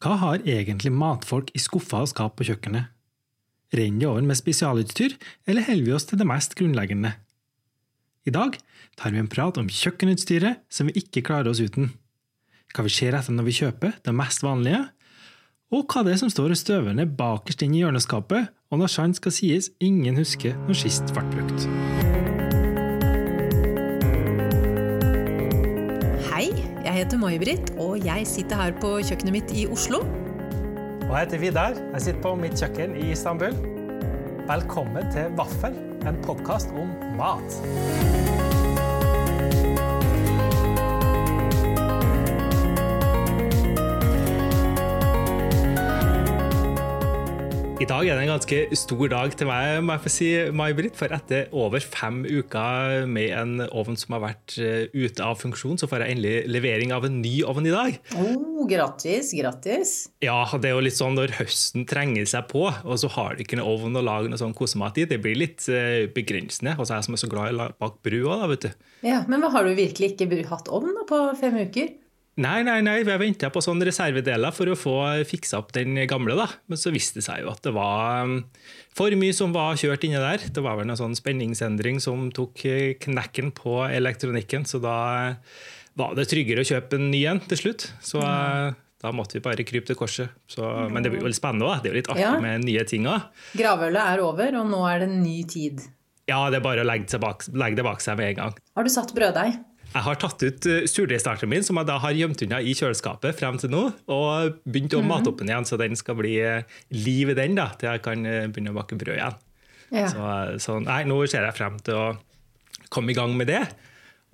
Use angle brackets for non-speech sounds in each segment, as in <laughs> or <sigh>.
Hva har egentlig matfolk i skuffer og skap på kjøkkenet? Renner det over med spesialutstyr, eller holder vi oss til det mest grunnleggende? I dag tar vi en prat om kjøkkenutstyret som vi ikke klarer oss uten. Hva vi ser etter når vi kjøper det mest vanlige, og hva det er som står og støver bakerst inn i hjørneskapet, og når sant skal sies, ingen husker når sist ble brukt. Jeg heter May-Britt, og jeg sitter her på kjøkkenet mitt i Oslo. Og jeg heter Vidar. Jeg sitter på mitt kjøkken i Istanbul. Velkommen til Vaffel, en podkast om mat. I dag er det en ganske stor dag til meg, må jeg få si, May-Britt. For etter over fem uker med en ovn som har vært eh, ute av funksjon, så får jeg endelig levering av en ny ovn i dag. Oh, grattis, grattis. Ja, det er jo litt sånn når høsten trenger seg på, og så har du ikke noe ovn å lage noe sånn kosemat i. Det blir litt eh, begrensende. Og så er jeg som er så glad i å bake brød òg, da, vet du. Ja, Men har du virkelig ikke hatt ovn på fem uker? Nei, nei, nei, jeg venta på sånne reservedeler for å få fiksa opp den gamle. da. Men så viste det seg jo at det var um, for mye som var kjørt inni der. Det var vel en sånn spenningsendring som tok eh, knekken på elektronikken. Så da var det tryggere å kjøpe en ny en til slutt. Så mm. da måtte vi bare krype til korset. Så, men det blir jo litt spennende òg. Det er jo litt artig ja. med nye ting òg. Gravølet er over, og nå er det en ny tid. Ja, det er bare å legge bak, legge det bak seg med en gang. Har du satt brøddeig? Jeg har tatt ut eh, surdeigstarteren min, som jeg da har gjemt unna i kjøleskapet frem til nå, og begynt å mhm. mate opp den igjen, så den skal bli eh, liv i den da, til jeg kan eh, begynne å bake brød igjen. Ja. Så, så, nei, nå ser jeg frem til å komme i gang med det.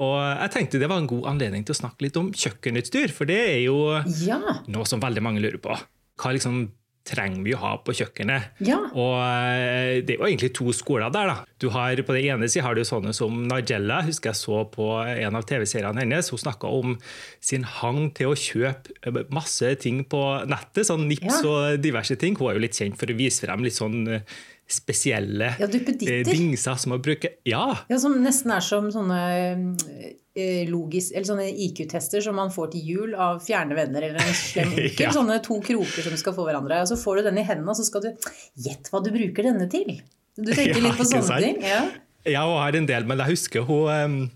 Og jeg tenkte det var en god anledning til å snakke litt om kjøkkenutstyr, for det er jo ja. noe som veldig mange lurer på. Hva liksom trenger vi å ha på kjøkkenet. Ja. Og eh, Det er jo egentlig to skoler der. da. Du har, På den ene siden har du sånne som Nigella. husker jeg så på en av TV-seriene hennes. Hun snakka om sin hang til å kjøpe masse ting på nettet. sånn Nips ja. og diverse ting. Hun er jo litt kjent for å vise frem litt sånn eh, spesielle ja, dingser som å bruke. Ja. ja, Som nesten er som sånne Eh, logisk, eller sånne IQ-tester som man får til jul av fjerne venner eller en <laughs> slem onkel. ja. Sånne to kroker som skal få hverandre. Og så får du den i hendene, og så skal du Gjett hva du bruker denne til! Du tenker ja, litt på sånne ting? Ja. ja, hun har en del, men jeg husker hun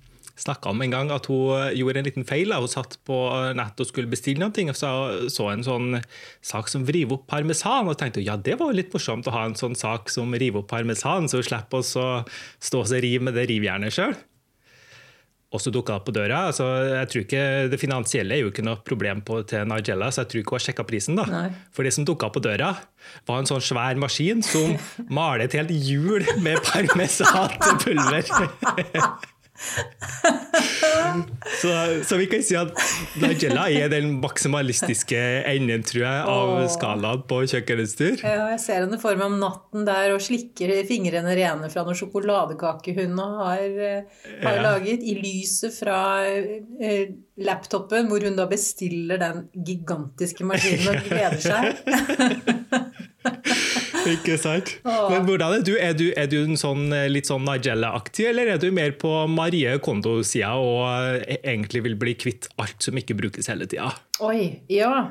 snakka om en gang at hun gjorde en liten feil. Hun satt på nett og skulle bestille noe, og så, så en sånn sak som river opp parmesan. Og tenkte ja, det var litt morsomt å ha en sånn sak som river opp parmesan, så hun slipper å stå og rive med det rivjernet sjøl og så dukka opp på døra. Altså, jeg tror ikke, Det finansielle er jo ikke noe problem på, til Nigella, så jeg tror ikke hun har sjekka prisen. da. Nei. For det som dukka på døra, var en sånn svær maskin som <laughs> maler et helt hjul med parmesanpulver. <laughs> så, så, vi kan si at Nigella er den maksimalistiske enden tror jeg, av Åh. skalaen på kjøkkenutstyr. Ja, jeg ser henne for meg om natten der og slikker fingrene rene fra noen sjokoladekake hun har, eh, har ja. laget, i lyset fra uh, laptopen, hvor hun da bestiller den gigantiske maskinen og <laughs> gleder seg. <laughs> Ikke sant? Men hvordan er du? Er du, er du en sånn, eh, litt sånn Nigella-aktig, eller er du mer på Marie Kondo-sida og eh, egentlig vil bli kvitt alt som ikke brukes hele tida? Oi, ja.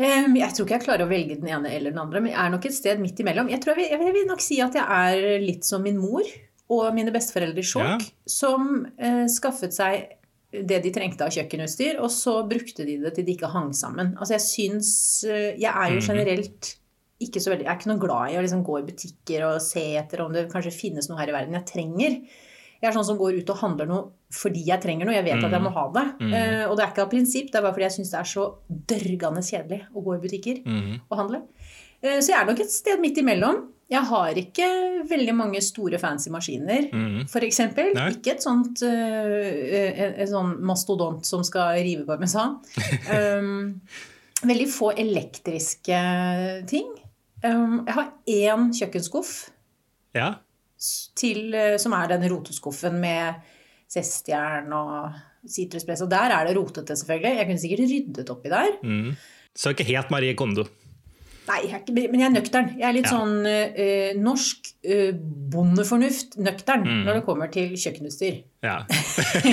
Jeg tror ikke jeg klarer å velge den ene eller den andre, men jeg er nok et sted midt imellom. Jeg, tror jeg, jeg vil nok si at jeg er litt som min mor og mine besteforeldre i Skjåk, ja. som eh, skaffet seg det de trengte av kjøkkenutstyr, og så brukte de det til de ikke hang sammen. Altså jeg syns eh, Jeg er jo mhm. generelt ikke så veldig, jeg er ikke noe glad i å liksom gå i butikker og se etter om det kanskje finnes noe her i verden jeg trenger. Jeg er sånn som går ut og handler noe fordi jeg trenger noe. Jeg vet mm. at jeg må ha det. Mm. Uh, og det er ikke av prinsipp, det er bare fordi jeg syns det er så dørgende kjedelig å gå i butikker mm. og handle. Uh, så jeg er nok et sted midt imellom. Jeg har ikke veldig mange store fancy maskiner, mm. f.eks. Ikke et sånt uh, sånn mastodont som skal rive parmesan. <laughs> um, veldig få elektriske ting. Um, jeg har én kjøkkenskuff ja. til, eh, som er den roteskuffen med Sestjern og sitruspress. Og der er det rotete, selvfølgelig. Jeg kunne sikkert ryddet oppi der. Mm. Så ikke helt Marie Kondo? Nei, jeg ikke, men jeg er nøktern. Jeg er litt Ja. sånn uh, norsk uh, bondefornuft, nøktern, Mm. når det kommer til kjøkkenutstyr. Ja. <laughs>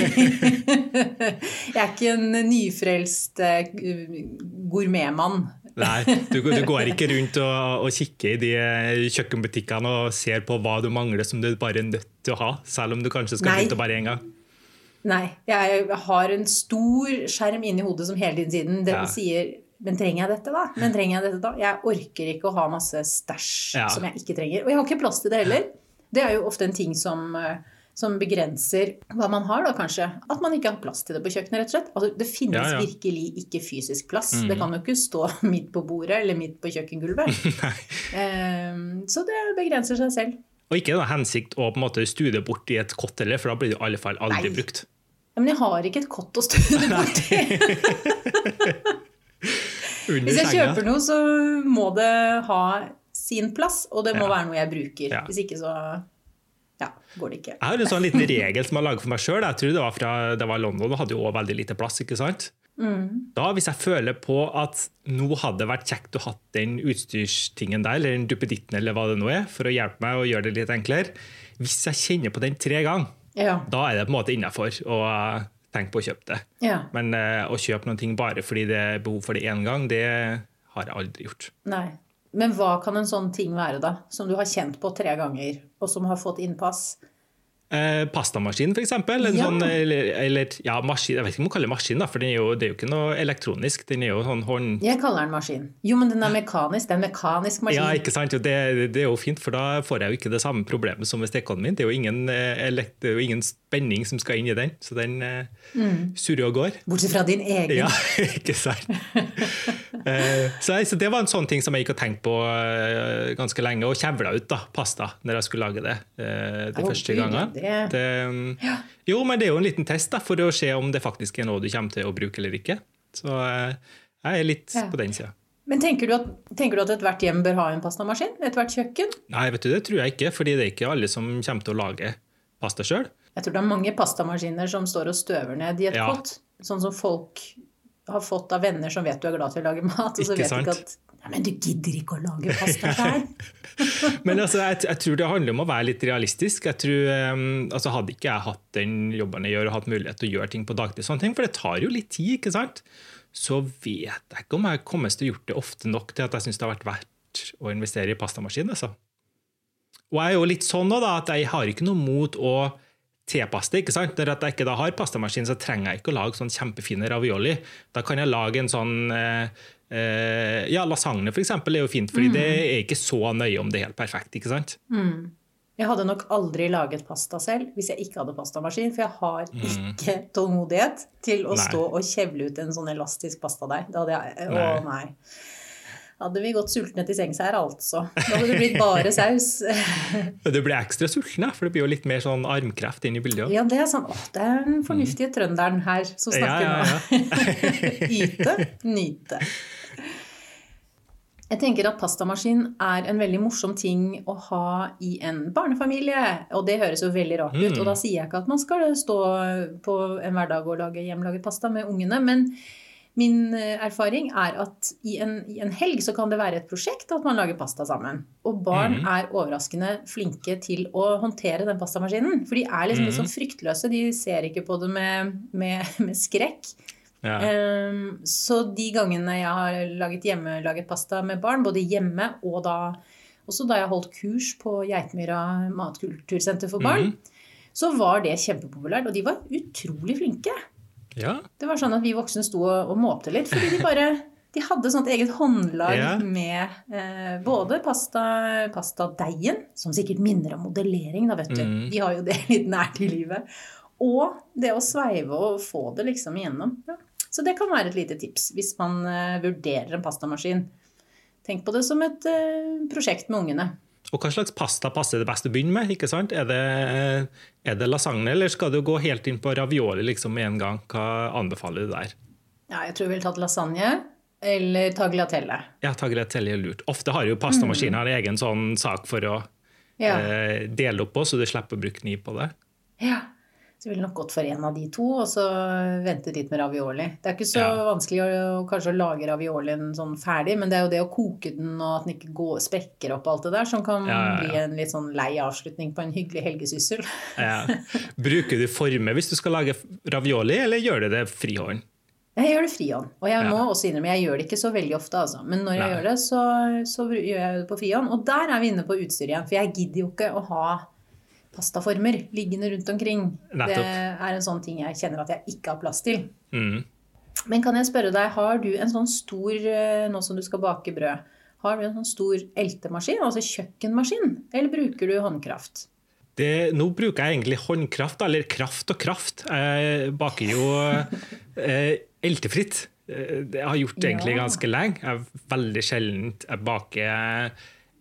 jeg er ikke en nyfrelst uh, gourmetmann. Nei, du, du går ikke rundt og, og kikker i de kjøkkenbutikkene og ser på hva du mangler som du bare er nødt til å ha, selv om du kanskje skal bytte bare én gang. Nei, jeg har en stor skjerm inni hodet som hele tiden siden den Ja. sier men trenger jeg dette, da? Men trenger jeg dette da? Jeg orker ikke å ha masse stæsj Ja. som jeg ikke trenger. Og jeg har ikke plass til det heller. Det er jo ofte en ting som, eh, som begrenser hva man har, da kanskje. At man ikke har plass til det på kjøkkenet, rett og slett. Altså, det finnes Ja, ja. virkelig ikke fysisk plass. Mm. Det kan jo ikke stå <laughs> midt på bordet eller midt på kjøkkengulvet. <laughs> um, så det begrenser seg selv. Og ikke noe hensikt å på en måte studie bort i et kott heller, for da blir det i alle fall aldri Nei. brukt. Ja, men jeg har ikke et kott å studie det <laughs> bort i. Hvis jeg kjøper noe, så må det ha sin plass, og det må Ja. være noe jeg bruker. Ja. Hvis ikke så går det ikke. Jeg har en sånn liten regel som jeg lager for meg sjøl. Jeg tror det var fra det var London, og hadde jo også veldig lite plass. ikke sant? Mm. Da, Hvis jeg føler på at nå hadde det vært kjekt å ha den utstyrstingen der, eller den duppeditten, eller hva det nå er, for å hjelpe meg å gjøre det litt enklere Hvis jeg kjenner på den tre ganger, Ja. da er det på en måte innafor å tenke på å kjøpe det. ja. Men uh, å kjøpe noen ting bare fordi det er behov for det én gang, det har jeg aldri gjort. Nei. Men hva kan en sånn ting være, da? Som du har kjent på tre ganger, og som har fått innpass? Eh, pastamaskin, f.eks. Ja. sånn, eller, eller ja, maskin, jeg vet ikke om man kaller det maskin, da, for den er jo, det er jo ikke noe elektronisk. Den er jo sånn hånd... Jeg kaller den maskin. Jo, men den er mekanisk. Det er en mekanisk maskin. Ja, ikke sant? Jo, det, det er jo fint, for da får jeg jo ikke det samme problemet som med stekeovnen min. Det er jo ingen, eh, det er jo ingen spenning som skal inn i den, så den eh, surrer og går. Bortsett fra din egen. Ja, <laughs> ikke sant? <laughs> Eh, så, så det var en sånn ting som jeg gikk og tenkte på eh, ganske lenge, og kjevla ut da, pasta når jeg skulle lage det eh, de oh, første gangene. Jo, men det er jo en liten test da, for å se om det faktisk er noe du kommer til å bruke eller ikke. Så jeg er litt på den sida. Men tenker du, at, tenker du at ethvert hjem bør ha en pastamaskin? Ethvert kjøkken? Nei, vet du, det tror jeg ikke, fordi det er ikke alle som kommer til å lage pasta sjøl. Jeg tror det er mange pastamaskiner som står og støver ned i et Ja. kott. Sånn som folk har fått av venner som vet du er glad til å lage mat, og så vet du ikke at Nei, men du gidder ikke å lage pasta sjøl. <laughs> Men altså, jeg, jeg tror det handler om å være litt realistisk. Jeg tror, um, altså Hadde ikke jeg hatt den jobben jeg gjør, og hatt mulighet til å gjøre ting på dagtid, sånne ting, for det tar jo litt tid, ikke sant? så vet jeg ikke om jeg kommer til å gjort det ofte nok til at jeg syns det har vært verdt å investere i pastamaskin. Altså. Og jeg er jo litt sånn nå da, at jeg har ikke noe mot å det. ikke sant? Når jeg ikke da har pastamaskin, så trenger jeg ikke å lage sånn kjempefine ravioli. Da kan jeg lage en sånn eh, eh, Ja, lasagne eksempel er jo fint, fordi det er ikke så nøye om det er helt perfekt. ikke sant? Jeg hadde nok aldri laget pasta selv hvis jeg ikke hadde pastamaskin, for jeg har ikke tålmodighet til å Mm. Nei. stå og kjevle ut en sånn elastisk pastadeig. Da hadde jeg Å, Nei. nei. Hadde vi gått sultne til sengs her, altså. Da hadde det blitt bare saus. <laughs> Du blir ekstra sulten, for det blir jo litt mer sånn armkreft inn i bildet. Ja, det er sånn Å, det er den fornuftige trønderen her som Ja, snakker ja, nå. <laughs> Yte, nyte. Jeg tenker at pastamaskin er en veldig morsom ting å ha i en barnefamilie. Og det høres jo veldig rart ut. Mm. Og da sier jeg ikke at man skal stå på en hverdag og lage hjemmelaget pasta med ungene. Men min eh, erfaring er at i en, i en helg så kan det være et prosjekt at man lager pasta sammen. Og barn Mm. er overraskende flinke til å håndtere den pastamaskinen. For de er liksom litt Mm. sånn fryktløse. De ser ikke på det med, med, med skrekk. Ja. Ehm, så de gangene jeg har laget hjemmelaget pasta med barn, både hjemme og da også da jeg holdt kurs på Geitmyra matkultursenter for barn, mm. så var det kjempepopulært. Og de var utrolig flinke. Ja. Det var sånn at vi voksne sto og, og måpte litt, fordi de bare de hadde sånt eget håndlag Ja. med eh, både pasta, pastadeigen, som sikkert minner om modellering, da, vet du. Mm. De har jo det <laughs> litt nært i livet. Og det å sveive og få det liksom igjennom. Ja. Så det kan være et lite tips hvis man eh, vurderer en pastamaskin. Tenk på det som et eh, prosjekt med ungene. Og hva slags pasta passer det best å begynne med? ikke sant? Er det, er det lasagne, eller skal du gå helt inn på ravioli liksom med en gang? Hva anbefaler du der? Ja, jeg tror vi ville tatt lasagne eller tagliatelle. Ja, tagliatelle er lurt. Ofte har jo pastamaskiner en egen sånn sak for å Ja. eh, dele opp på, så du slipper å bruke kniv på det. Ja. Så ville nok gått for en av de to, og så vente litt med ravioli. Det er ikke så Ja. vanskelig å, kanskje å lage raviolien sånn ferdig, men det er jo det å koke den og at den ikke går, sprekker opp alt det der, som kan Ja, ja, bli en litt sånn lei avslutning på en hyggelig helgesyssel. Ja. Bruker du forme hvis du skal lage ravioli, eller gjør du det frihånd? Jeg gjør det frihånd. Og jeg må også innrømme, jeg gjør det ikke så veldig ofte, altså. Men når jeg Nei. gjør det, så, så gjør jeg det på frihånd. Og der er vi inne på utstyr igjen. For jeg gidder jo ikke å ha pastaformer liggende rundt omkring. Nettopp. Det er en sånn ting jeg kjenner at jeg ikke har plass til. Mm. Men kan jeg spørre deg, har du en sånn stor, eh, nå som du skal bake brød, har du en sånn stor eltemaskin, altså kjøkkenmaskin, eller bruker du håndkraft? Det, nå bruker jeg egentlig håndkraft, eller kraft og kraft. Jeg baker jo <laughs> eh, eltefritt. Eh, Det har jeg gjort egentlig ganske lenge. Jeg er veldig sjelden jeg baker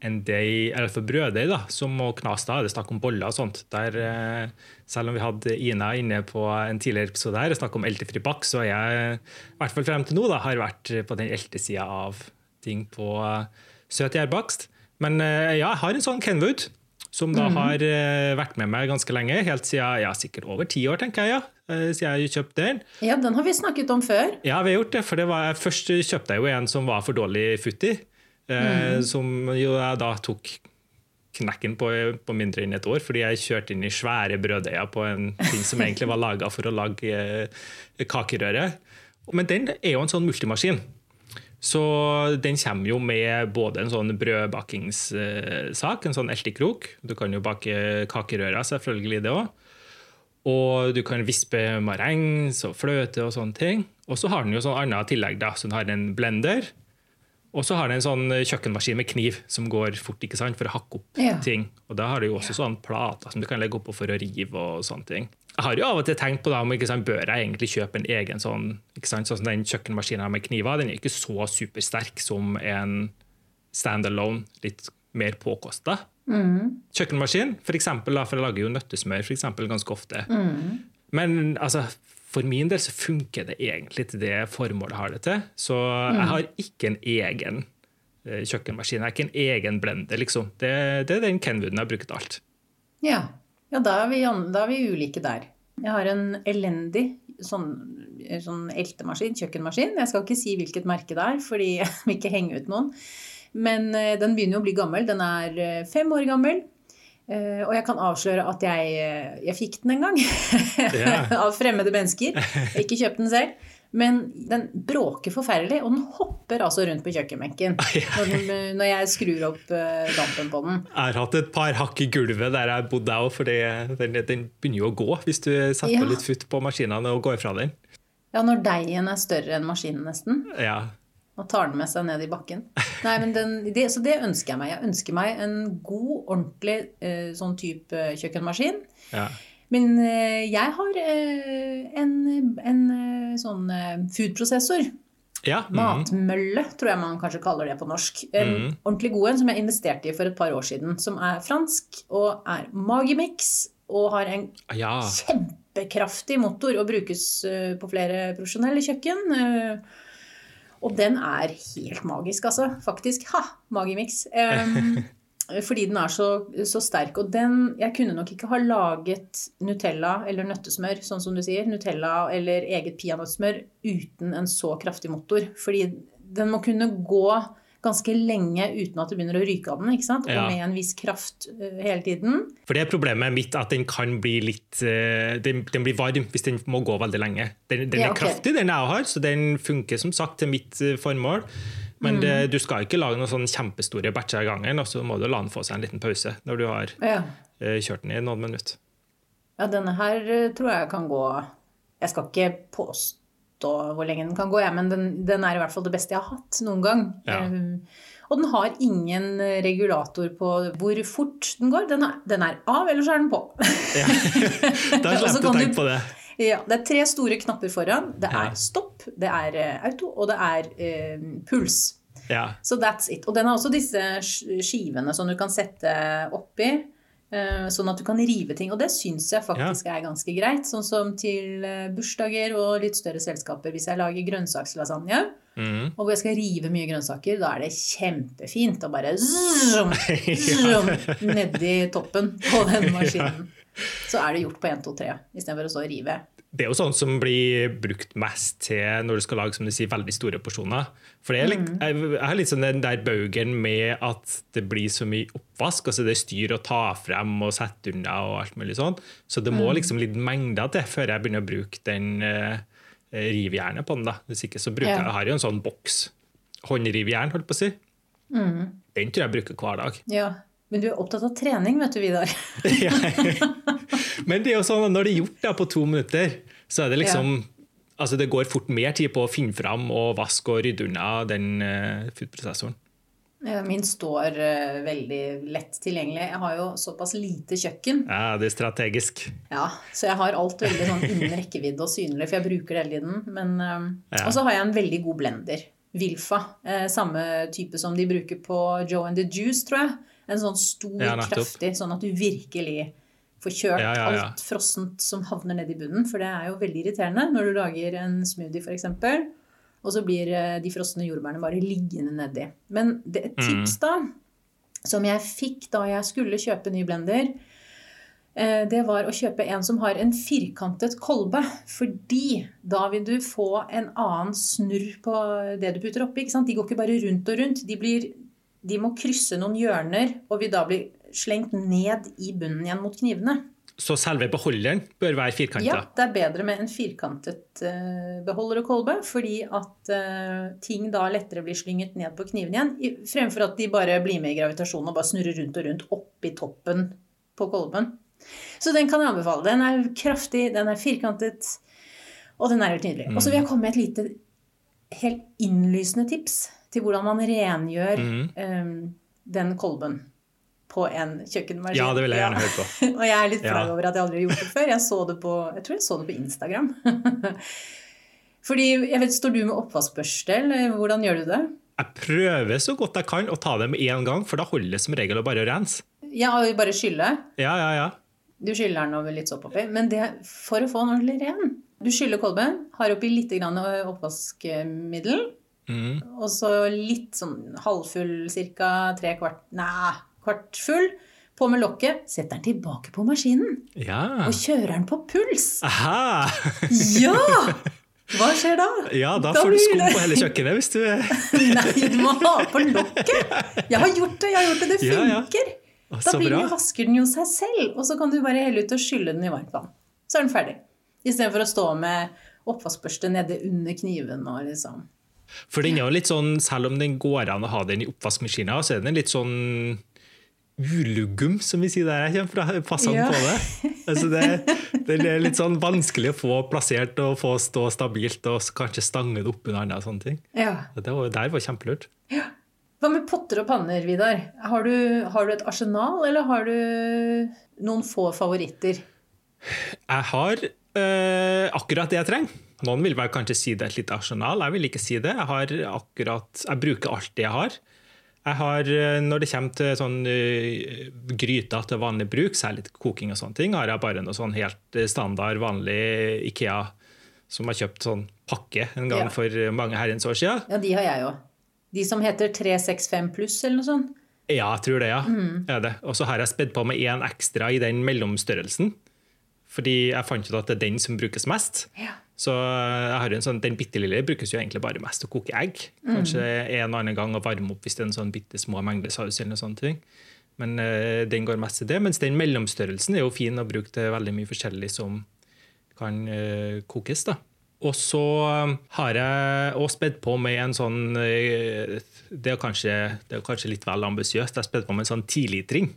en deig, eller for brøddeig, da, som må knas. Da er det snakk om boller og sånt. Der, eh, selv om vi hadde Ina inne på en tidligere episode her og snakk om eltefri bakk, så er jeg, i hvert fall frem til nå, da, har vært på den eltesida av ting på eh, søt gjærbakst. Men eh, ja, jeg har en sånn Kenwood som da har eh, vært med meg ganske lenge, helt siden ja, sikkert over ti år, tenker jeg, ja, siden jeg kjøpte den. Ja, den har vi snakket om før. Ja, vi har gjort det, for det var, først kjøpte jeg jo en som var for dårlig futti, eh, som jo jeg da tok knekken på, på mindre enn et år, fordi jeg kjørte inn i svære brødeier på en ting som egentlig var laget for å lage eh, kakerøre. Men den er jo en sånn multimaskin. Så den kommer jo med både en sånn brødbakingssak, en sånn eltekrok. Du kan jo bake kakerører, selvfølgelig det òg. Og du kan vispe marengs og fløte og sånne ting. Og så har den jo sånn annet tillegg. da, så Den har en blender, og så har den en sånn kjøkkenmaskin med kniv som går fort ikke sant, for å hakke opp Ja. ting. Og da har du jo også sånn plater som du kan legge oppå for å rive og sånne ting. Jeg har jo av og til tenkt på da, om ikke sant, bør jeg egentlig kjøpe en egen sånn ikke sant, sånn som den kjøkkenmaskinen med kniver. Den er ikke så supersterk som en standalone, litt mer påkosta kjøkkenmaskin. For eksempel, da, for jeg lager jo nøttesmør for eksempel, ganske ofte. Men altså, for min del så funker det egentlig til det formålet har det til. Så jeg har ikke en egen eh, kjøkkenmaskin. Jeg har ikke en egen blender, liksom. Det, det er den Kenwooden jeg har brukt alt. Ja, ja da, er vi, da er vi ulike der. Jeg har en elendig sånn, sånn eltemaskin, kjøkkenmaskin. Jeg skal ikke si hvilket merke det er, fordi <laughs> jeg vil ikke henge ut noen. Men eh, den begynner jo å bli gammel. Den er eh, fem år gammel. Eh, og jeg kan avsløre at jeg, eh, jeg fikk den en gang. Yeah. <laughs> Av fremmede mennesker. Jeg ikke kjøpt den selv. Men den bråker forferdelig, og den hopper altså rundt på kjøkkenbenken <laughs> når, den, når jeg skrur opp eh, dampen på den. Jeg har hatt et par hakk i gulvet der jeg bodde, òg, for den, den begynner jo å gå hvis du setter Ja. litt futt på maskinene og går fra den. Ja, når deigen er større enn maskinen nesten. Ja. Og tar den med seg ned i bakken. Nei, men den, det, så det ønsker jeg meg. Jeg ønsker meg en god, ordentlig eh, sånn type kjøkkenmaskin. ja. Men eh, jeg har eh, en, en sånn foodprosessor. ja. Mm. Matmølle, tror jeg man kanskje kaller det på norsk. En mm. ordentlig god en som jeg investerte i for et par år siden. Som er fransk og er Magimix og har en ja. kjempekraftig motor og brukes på flere profesjonelle kjøkken. Og den er helt magisk, altså. Faktisk. Ha! Magimix. Um, <laughs> fordi den er så, så sterk. Og den Jeg kunne nok ikke ha laget Nutella eller nøttesmør, sånn som du sier, Nutella eller eget peanøttsmør uten en så kraftig motor. Fordi den må kunne gå ganske lenge uten at det begynner å ryke av den. ikke sant? Og Ja. med en viss kraft uh, hele tiden. For det er problemet mitt at den kan bli litt uh, Den, den blir varm hvis den må gå veldig lenge. Den, den Ja, er kraftig, den jeg har, så den funker som sagt til mitt uh, formål. Men det, Mm. du skal ikke lage noen sånn kjempestore batcher av gangen, og så må du la den få seg en liten pause når du har Ja. kjørt den i noen minutter. Ja, denne her tror jeg kan gå Jeg skal ikke påstå hvor lenge den kan gå, ja, men den, den er i hvert fall det beste jeg har hatt noen gang. Ja. Eh, og den har ingen regulator på hvor fort den går. Den er, den er av, eller så er den på. Ja. <laughs> Da slapp du tenke på det. ja, det er tre store knapper foran. Det Ja. er stopp, det er eh, auto, og det er eh, puls. Ja. Så that's it. Og den har også disse skivene som du kan sette oppi. Eh, Sånn at du kan rive ting. Og det syns jeg faktisk er ganske greit. Sånn som til eh, bursdager og litt større selskaper. Hvis jeg lager grønnsakslasagne, Mm. og hvor jeg skal rive mye grønnsaker, da er det kjempefint å bare zoom, <laughs> zoom, nedi toppen på den <laughs> maskinen. Så er det gjort på 1, 2, 3 istedenfor å stå og rive. Det er jo sånn som blir brukt mest til når du skal lage som du sier, veldig store porsjoner. For er litt, Mm. jeg jeg har litt sånn den der baugen med at det blir så mye oppvask. altså Det er styr å ta frem og sette unna og alt mulig sånn. Så det Mm. må liksom litt mengder til før jeg begynner å bruke den uh, rivjernet på den. da. Hvis ikke så bruker Ja. jeg, jeg har jo en sånn boks. Håndrivjern, holdt på å si. Mm. Den tror jeg jeg bruker hver dag. Ja. Men du er opptatt av trening, vet du, Vidar. <laughs> Men det er jo sånn at når det er gjort da, på to minutter, så er det liksom Altså Det går fort mer tid på å finne fram og vaske og rydde unna den uh, foodprosessoren. Ja, Min står uh, veldig lett tilgjengelig. Jeg har jo såpass lite kjøkken. Ja, det er strategisk. Ja, Så jeg har alt veldig sånn innen rekkevidde og synlig, for jeg bruker det hele tiden. Men, eh, Ja. Og så har jeg en veldig god blender. Wilfa. Samme type som de bruker på Joe and the Juice, tror jeg. En sånn stor, Ja, kraftig, sånn at du virkelig får kjørt Ja, ja, alt frossent som havner ned i bunnen. For det er jo veldig irriterende når du lager en smoothie, f.eks. Og så blir eh, de frosne jordbærene bare liggende nedi. Men det, et Mm. tips da, som jeg fikk da jeg skulle kjøpe ny blender, eh, det var å kjøpe en som har en firkantet kolbe. Fordi da vil du få en annen snurr på det du putter oppi. De går ikke bare rundt og rundt. De, blir, de må krysse noen hjørner og vil da bli slengt ned i bunnen igjen mot knivene. Så selve beholderen bør være firkanta. Ja, det er bedre med en firkantet eh, beholder og kolbe, fordi at eh, ting da lettere blir slynget ned på kniven igjen, i- fremfor at de bare blir med i gravitasjonen og bare snurrer rundt og rundt oppi toppen på kolben. Så den kan jeg anbefale. Den er kraftig, den er firkantet, og den er helt nydelig. Og så vil jeg komme med et lite, helt innlysende tips til hvordan man rengjør Mhm. um, den kolben på en kjøkkenmaskin. Ja, det vil jeg gjerne høre på. <laughs> Og jeg er litt flau Ja. over at jeg aldri har gjort det før. Jeg, på, jeg tror jeg så det på Instagram. <laughs> Fordi, jeg vet, Står du med oppvaskbørste, eller hvordan gjør du det? Jeg prøver så godt jeg kan å ta det med én gang, for da holder det som regel å bare rense. Ja, og bare skylle. Ja, ja, ja. Du skyller den over litt sopp oppi. Men det for å få den ordentlig ren. Du skyller kolben, har oppi litt oppvaskmiddel, Mm. og så litt sånn halvfull, ca. tre kvart Nei, kvart full. På med lokket. Setter den tilbake på maskinen. Ja. Og kjører den på puls. Aha! <laughs> Ja! Hva skjer da? Ja, da Da får du sko på hele kjøkkenet hvis du <laughs> Nei, du må ha på lokket! Jeg har gjort det, jeg har gjort det. Det Ja, ja. Da blir den, vasker den jo seg selv, og så kan du bare helle ut og skylle den i varmt vann. Så er den ferdig. Istedenfor å stå med oppvaskbørste nede under kniven og liksom For den er jo litt sånn, selv om den går an å ha den i oppvaskmaskina, så er den litt sånn ulugum, som vi sier der jeg kommer fra. Passer Ja. på det? Altså det, det er litt sånn vanskelig å få plassert og få stå stabilt, og kanskje stange det opp under andre sånne ting. Ja. Det var, der var kjempelurt. Hva med potter og panner, Vidar? Har du, har du et arsenal, eller har du noen få favoritter? Jeg har øh, akkurat det jeg trenger. Noen vil vel kanskje si det er et lite arsenal. Jeg vil ikke si det. Jeg, har akkurat, jeg bruker alt det jeg har. Jeg har, eh, Når det kommer til sånn eh, gryter til vanlig bruk, særlig til koking, og sånne ting, har jeg bare noe sånn helt eh, standard, vanlig Ikea som har kjøpt sånn pakke en gang Ja. for mange herrens år siden. Ja, de har jeg òg. De som heter 365 pluss, eller noe sånt. Ja, jeg tror det, ja. Mm. Er det. Og så har jeg spedd på med én ekstra i den mellomstørrelsen. Fordi jeg fant ut at det er den som brukes mest. Ja. Så jeg har en sånn, Den bitte lille brukes jo egentlig bare mest til å koke egg. Kanskje en annen gang å varme opp hvis det er en sånn bitte små mengde saus. eller noe sånt. Men eh, den går mest til det. Mens den mellomstørrelsen er jo fin å bruke til veldig mye forskjellig som kan eh, kokes. da. Og så har jeg også spedd på med en sånn eh, Det er kanskje, det er kanskje litt vel ambisiøst. Jeg har spedd på med en sånn tilitring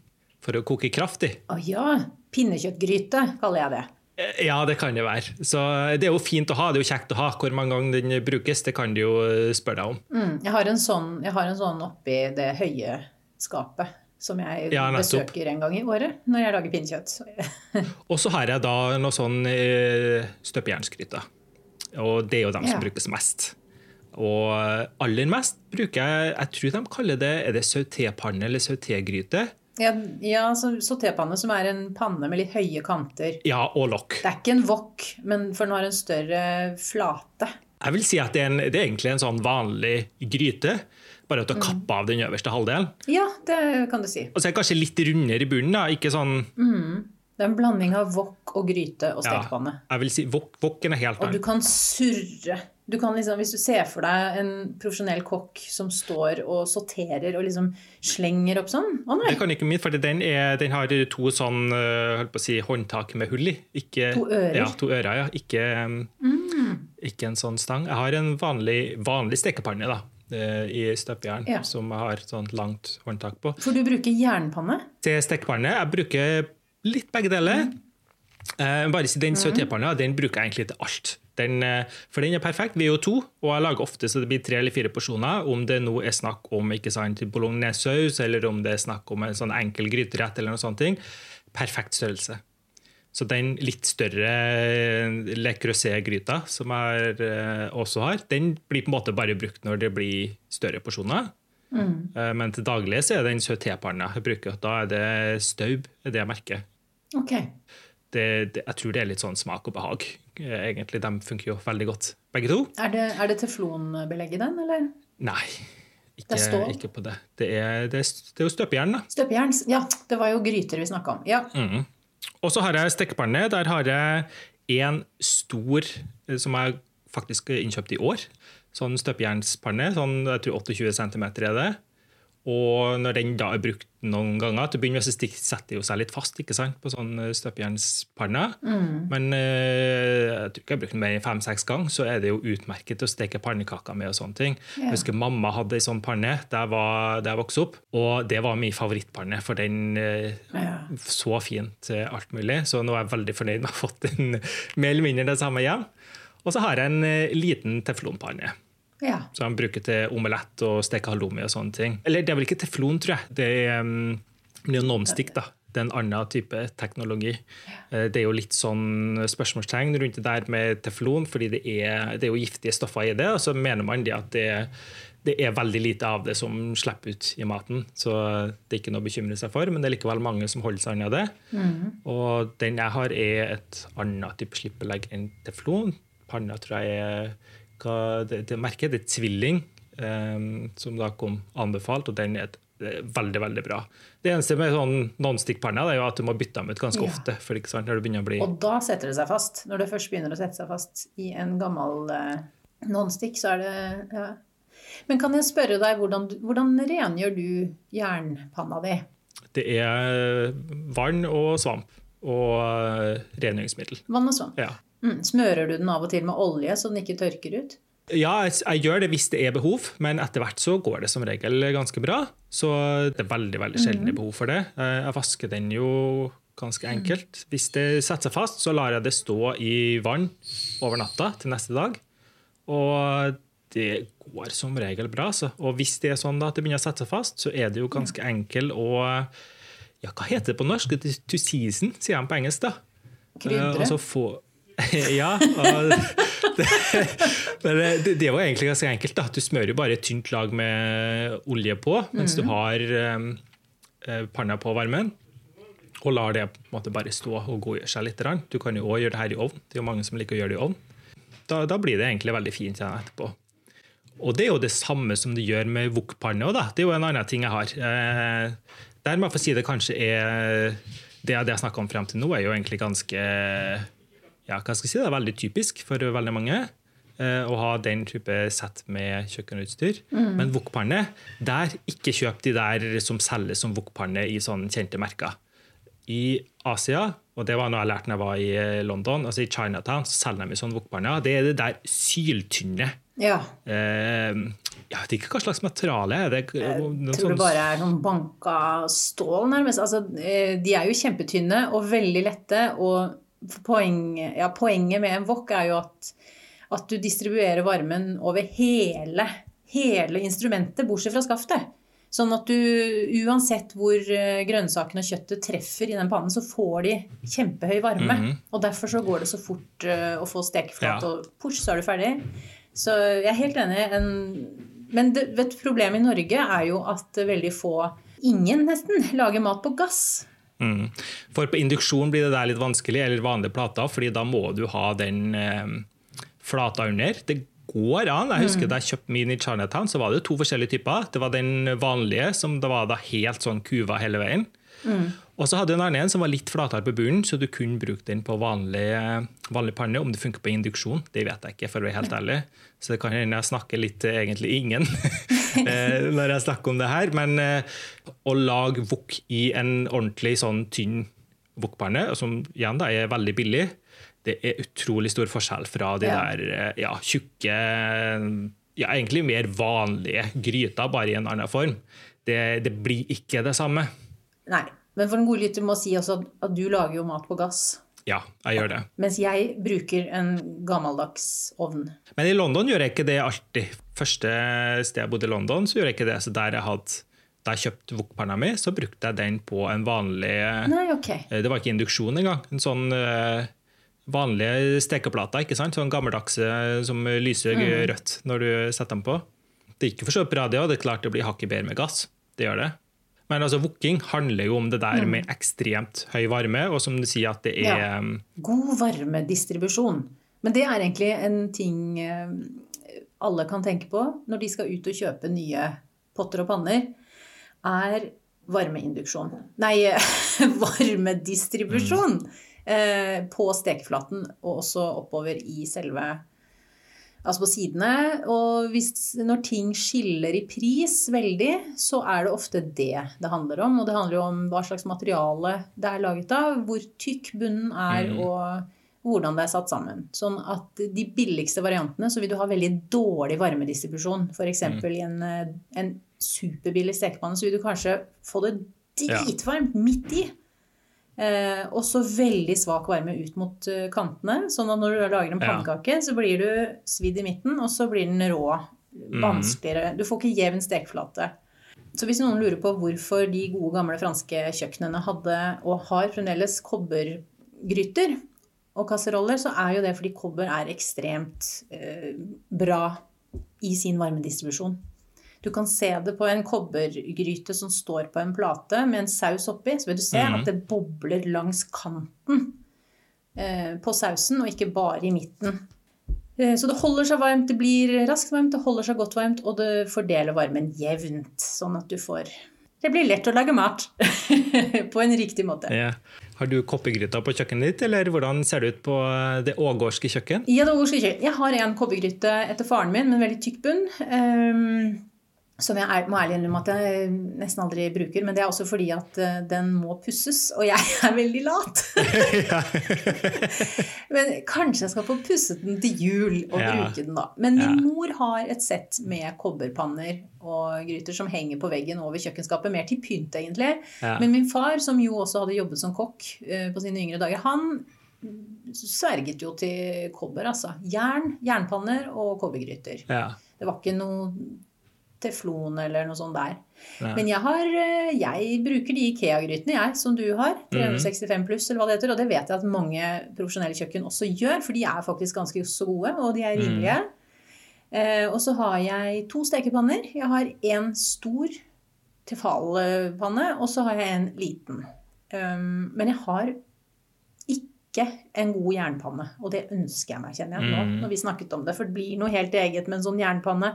for å koke kraft i. Å ja. Pinnekjøttgryte, kaller jeg det. Eh, Ja, det kan det være. Så Det er jo fint å ha. Det er jo kjekt å ha. Hvor mange ganger den brukes, det kan du jo eh, spørre deg om. Mm, jeg, har en sånn, jeg har en sånn oppi det høye skapet som jeg Ja, besøker en gang i året når jeg lager pinnekjøtt. <laughs> Og så har jeg da noe sånn støpejernskryter. Og det er jo dem som brukes mest. Og aller mest bruker jeg Jeg tror de kaller det Er det sautépanne eller sautégryte? Ja, ja så sautépanne som er en panne med litt høye kanter. Ja, og lokk. Det er ikke en wok, men for den har en større flate. Jeg vil si at det er, en, det er egentlig en sånn vanlig gryte, bare at du har kappa av den øverste halvdelen. Ja, det kan du si. Og så er det kanskje litt rundere i bunnen. da, ikke sånn... Det er en blanding av wok og gryte og Ja, jeg vil si wok, woken er helt Og du kan surre. Du kan liksom, hvis du ser for deg en profesjonell kokk som står og sorterer og liksom slenger opp sånn Å nei! Det kan ikke min, for den, er, den har to sånn å si, håndtak med hull i. Ikke, To ører? Ja, to ører, ja. Ikke, mm. ikke en sånn stang. Jeg har en vanlig, vanlig stekepanne da, eh, i støpejern Ja. som jeg har sånn langt håndtak på. For du bruker jernpanne. Til stekepanne jeg bruker litt begge deler. Eh, bare si Den sautépanna den bruker jeg egentlig til alt. Den, eh, for den er perfekt. Vi er jo to, og jeg lager ofte så det blir tre eller fire porsjoner. Om det nå er snakk om ikke sant, bolognesaus, eller om det er snakk om en sånn enkel gryterett, eller noe sånt. ting. Perfekt størrelse. Så den litt større Le Creuset-gryta, som jeg eh, også har, den blir på en måte bare brukt når det blir større porsjoner. Mm. Men til daglig så er det den sautépanna jeg bruker. Da er det staub, det jeg merker. Ok. Det, det, jeg tror det er litt sånn smak og behag. Eh, Egentlig, De funker jo veldig godt, begge to. Er det, er det teflonbelegg i den, eller? Nei, Det ikke, er ikke på det. Det er, det er, det er jo støpejern, da. Støpejern? Ja, det var jo gryter vi snakka om. Ja. Og så har jeg stekepanne. Der har jeg en stor eh, som jeg faktisk har innkjøpt i år. Sånn støpejernspanne. Sånn, jeg tror 28 cm er det. Og når den da er brukt noen ganger, til å begynne med så setter jo seg litt fast ikke sant, på sånn støpejernspanne. Mm. Men eh, jeg tror ikke jeg har brukt den mer enn fem-seks ganger, så er det jo utmerket å steke pannekaker med. og sånne ting. Yeah. Jeg husker mamma hadde ei sånn panne da jeg, var, da jeg vokste opp, og det var min favorittpanne. For den eh, yeah. så fint til alt mulig. Så nå er jeg veldig fornøyd med å ha fått den <laughs> mer eller mindre det samme hjem. Og så har jeg en eh, liten teflonpanne. Ja. Som han bruker til omelett og steke halloumi og sånne ting. Eller det er vel ikke teflon, tror jeg. Det er, um, er non-stick, da. Det er en annen type teknologi. Ja. Det er jo litt sånn spørsmålstegn rundt det der med teflon, fordi det er, det er jo giftige stoffer i det. Og så mener man det at det, det er veldig lite av det som slipper ut i maten. Så det er ikke noe å bekymre seg for, men det er likevel mange som holder seg unna det. Og den jeg har, er et annet type slippelegg enn teflon. Panna tror jeg er hva det, det merket, heter Tvilling, eh, som da kom anbefalt, og den er veldig veldig bra. Det eneste med sånn non-stick-panna er jo at du må bytte dem ut ganske Ja. ofte. for sant, når det begynner å bli... Og da setter det seg fast. Når det først begynner å sette seg fast i en gammel eh, nonstick, så er det ja. Men kan jeg spørre deg, hvordan, hvordan rengjør du jernpanna di? Det er vann og svamp og eh, rengjøringsmiddel. Vann og svamp. Ja. Mm. Smører du den av og til med olje, så den ikke tørker ut? Ja, jeg, jeg gjør det hvis det er behov, men etter hvert så går det som regel ganske bra. Så det er veldig veldig sjelden det er behov for det. Eh, Jeg vasker den jo ganske enkelt. Hvis det setter seg fast, så lar jeg det stå i vann over natta til neste dag. Og det går som regel bra. Så. Og hvis det er sånn da at det begynner å sette seg fast, så er det jo ganske enkel å ja, Hva heter det på norsk? To season, sier de på engelsk. da. Krydre? Eh, altså få <laughs> ja. Det, <laughs> men det, det var egentlig ganske enkelt. da. Du smører jo bare et tynt lag med olje på mens du har um, eh, panna på varmen. Og lar det måte bare stå og godgjøre seg litt. Du kan jo òg gjøre det her i ovn. Det er jo mange som liker å gjøre det i ovn. Da, da blir det egentlig veldig fint etterpå. Og det er jo det samme som du gjør med wok-panne. Det er jo en annen ting jeg har. Eh, der må jeg få si det kanskje er Det, det jeg snakka om frem til nå, er jo egentlig ganske ja, hva skal jeg si, det er veldig typisk for veldig mange eh, å ha den type sett med kjøkkenutstyr. Men wokpanne, der ikke kjøp de der som selges som wokpanne i sånne kjente merker. I Asia, og det var noe jeg lærte når jeg var i eh, London, altså i Chinatown, så selger de sånne wokpanner. Det er det der syltynne. Ja. Eh, jeg vet ikke hva slags materiale er det. Jeg Noe tror det sånn- bare er noen banka stål, nærmest. Altså, eh, de er jo kjempetynne og veldig lette. Og poeng, ja, poenget med en wok er jo at, at du distribuerer varmen over hele, hele instrumentet, bortsett fra skaftet. Sånn at du uansett hvor eh, grønnsakene og kjøttet treffer i den pannen, så får de kjempehøy varme. Og derfor så går det så fort eh, å få stekeflat, Ja. og push, så er du ferdig. Så jeg er helt enig. En, men det, vet, problemet i Norge er jo at veldig få, ingen nesten, lager mat på gass. Mm. For på induksjon blir det der litt vanskelig, eller vanlige plater, fordi da må du ha den eh, flata under. Det går an. Jeg husker Da jeg kjøpte min i Chinatown, så var det to forskjellige typer. Det var den vanlige, som det var da helt sånn kuva hele veien. Og så hadde du en annen en som var litt flatere på bunnen, så du kunne bruke den på vanlig, vanlig panne. Om det funker på induksjon, det vet jeg ikke, for å være helt ærlig. Så det kan hende jeg snakker litt til egentlig ingen <laughs> eh, når jeg snakker om det her. Men eh, å lage wok i en ordentlig sånn tynn wokpanne, som igjen da er veldig billig, det er utrolig stor forskjell fra de Ja. der eh, ja, tjukke ja, egentlig mer vanlige gryter, bare i en annen form. Det, det blir ikke det samme. Nei. Men for en god lytter må si også at, du lager jo mat på gass. Ja, jeg gjør det. Mens jeg bruker en gammeldags ovn. Men i London gjør jeg ikke det alltid. Første sted jeg bodde i London, så gjorde jeg ikke det. Så der jeg hadde da jeg kjøpte wokpanna mi, så brukte jeg den på en vanlig Nei, ok. Eh, Det var ikke induksjon engang. En sånn eh, vanlige stekeplater, ikke sant? Sånn gammeldagse som lyser rødt når du setter dem på. Det gikk jo for så vidt bra, det, òg. det er klart det blir hakket bedre med gass. Det gjør det. Men altså, wokking handler jo om det der med ekstremt høy varme, og som du sier at det er Ja. God varmedistribusjon. Men det er egentlig en ting eh, alle kan tenke på når de skal ut og kjøpe nye potter og panner, er varmeinduksjon. Nei, <laughs> varmedistribusjon Mm. på stekeflaten og også oppover i selve Altså på sidene. Og hvis, når ting skiller i pris veldig, så er det ofte det det handler om. Og det handler jo om hva slags materiale det er laget av, hvor tykk bunnen er, Mm. og hvordan det er satt sammen. Sånn at de billigste variantene så vil du ha veldig dårlig varmedistribusjon. F.eks. Mm. i en, eh, en superbillig stekepanne så vil du kanskje få det Ja. dritvarmt midt i. Eh, og så veldig svak varme ut mot eh, kantene. Sånn at når du lager en Ja. så blir du svidd i midten, og så blir den rå. Vanskeligere. Du får ikke jevn stekeflate. Så hvis noen lurer på hvorfor de gode, gamle franske kjøkkenene hadde, og har fremdeles, kobbergryter og kasseroller, så er jo det fordi kobber er ekstremt eh, bra i sin varmedistribusjon. Du kan se det på en kobbergryte som står på en plate med en saus oppi. Så vil du se mm. at det bobler langs kanten eh, på sausen, og ikke bare i midten. Eh, Så det holder seg varmt, det blir raskt varmt, det holder seg godt varmt, og det fordeler varmen jevnt. Sånn at du får Det blir lett å lage mat <laughs> på en riktig måte. Ja. Har du koppegryter på kjøkkenet ditt, eller hvordan ser det ut på eh, det ågårdske kjøkken? Ja, det ågårdske kjøkken. jeg har en kobbergryte etter faren min med en veldig tykk bunn. ehm, som jeg er, må ærlig innrømme at jeg nesten aldri bruker. Men det er også fordi at eh, den må pusses, og jeg <laughs> er veldig lat. <laughs> <laughs> men kanskje jeg skal få pusset den til jul og Ja. bruke den da. Men min mor har et sett med kobberpanner og gryter som henger på veggen over kjøkkenskapet. Mer til pynt, egentlig. Ja. Men min far, som jo også hadde jobbet som kokk eh, på sine yngre dager, han sverget jo til kobber, altså. Jern, jernpanner og kobbergryter. Ja. Det var ikke noe teflon eller noe sånt der. Nei. Men jeg, har, eh, jeg bruker de Ikea-grytene, jeg, som du har. 365 pluss, eller hva det heter. Og det vet jeg at mange profesjonelle kjøkken også gjør, for de er faktisk ganske så gode, og de er rimelige. Eh, og så har jeg to stekepanner. Jeg har en stor tefalpanne, og så har jeg en liten. Um, men jeg har ikke en god jernpanne, og det ønsker jeg meg, kjenner jeg nå, Mm. når vi snakket om det. For det blir noe helt eget med en sånn jernpanne.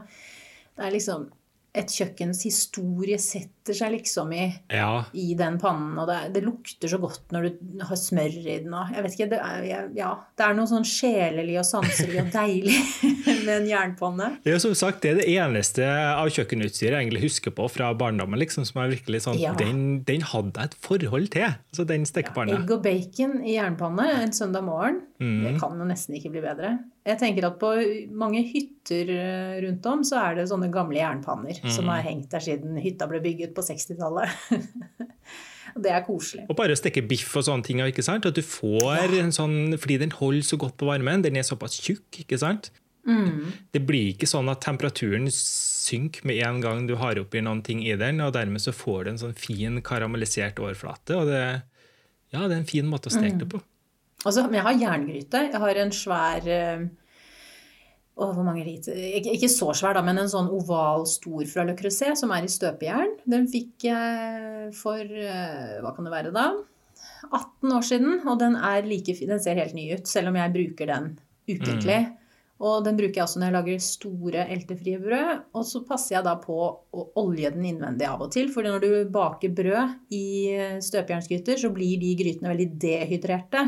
Det er liksom Et kjøkkens historie setter seg liksom i ja. i den pannen, og det, det lukter så godt når du har smør i den. Og jeg vet ikke, det er, ja, det er noe sånn sjelelig og sanselig og deilig <laughs> med en jernpanne. Det er jo som sagt det er det eneste av kjøkkenutstyret jeg egentlig husker på fra barndommen. liksom, som er virkelig sånn, Ja. den, den hadde jeg et forhold til, altså den stekepanna. Egg og bacon i jernpanne en søndag morgen, Mm. det kan jo nesten ikke bli bedre. Jeg tenker at på mange hytter eh, rundt om så er det sånne gamle jernpanner Mm. som har hengt der siden hytta ble bygget på 60-tallet. <laughs> Det er koselig. Og bare å steke biff og sånne ting, ikke sant? At du får en sånn, fordi den holder så godt på varmen, den er såpass tjukk, ikke sant? Mm. Det blir ikke sånn at temperaturen synker med en gang du har oppi noen ting i den, og dermed så får du en sånn fin karamellisert overflate, og det, ja, det er en fin måte å steke det på. Altså, men jeg har jerngryte. Jeg har en svær å, Åh, hvor mange liter? Ikke, så svær, da, men en sånn oval stor fra Le Creuset som er i støpejern. Den fikk jeg for eh, hva kan det være da? 18 år siden, og den like. Den ser helt ny ut, selv om jeg bruker den ukentlig. Og den bruker jeg også når jeg lager store eltefrie brød. Og så passer jeg da på å olje den innvendig av og til. For når du baker brød i støpejernsgryter, så blir de grytene veldig dehydrerte.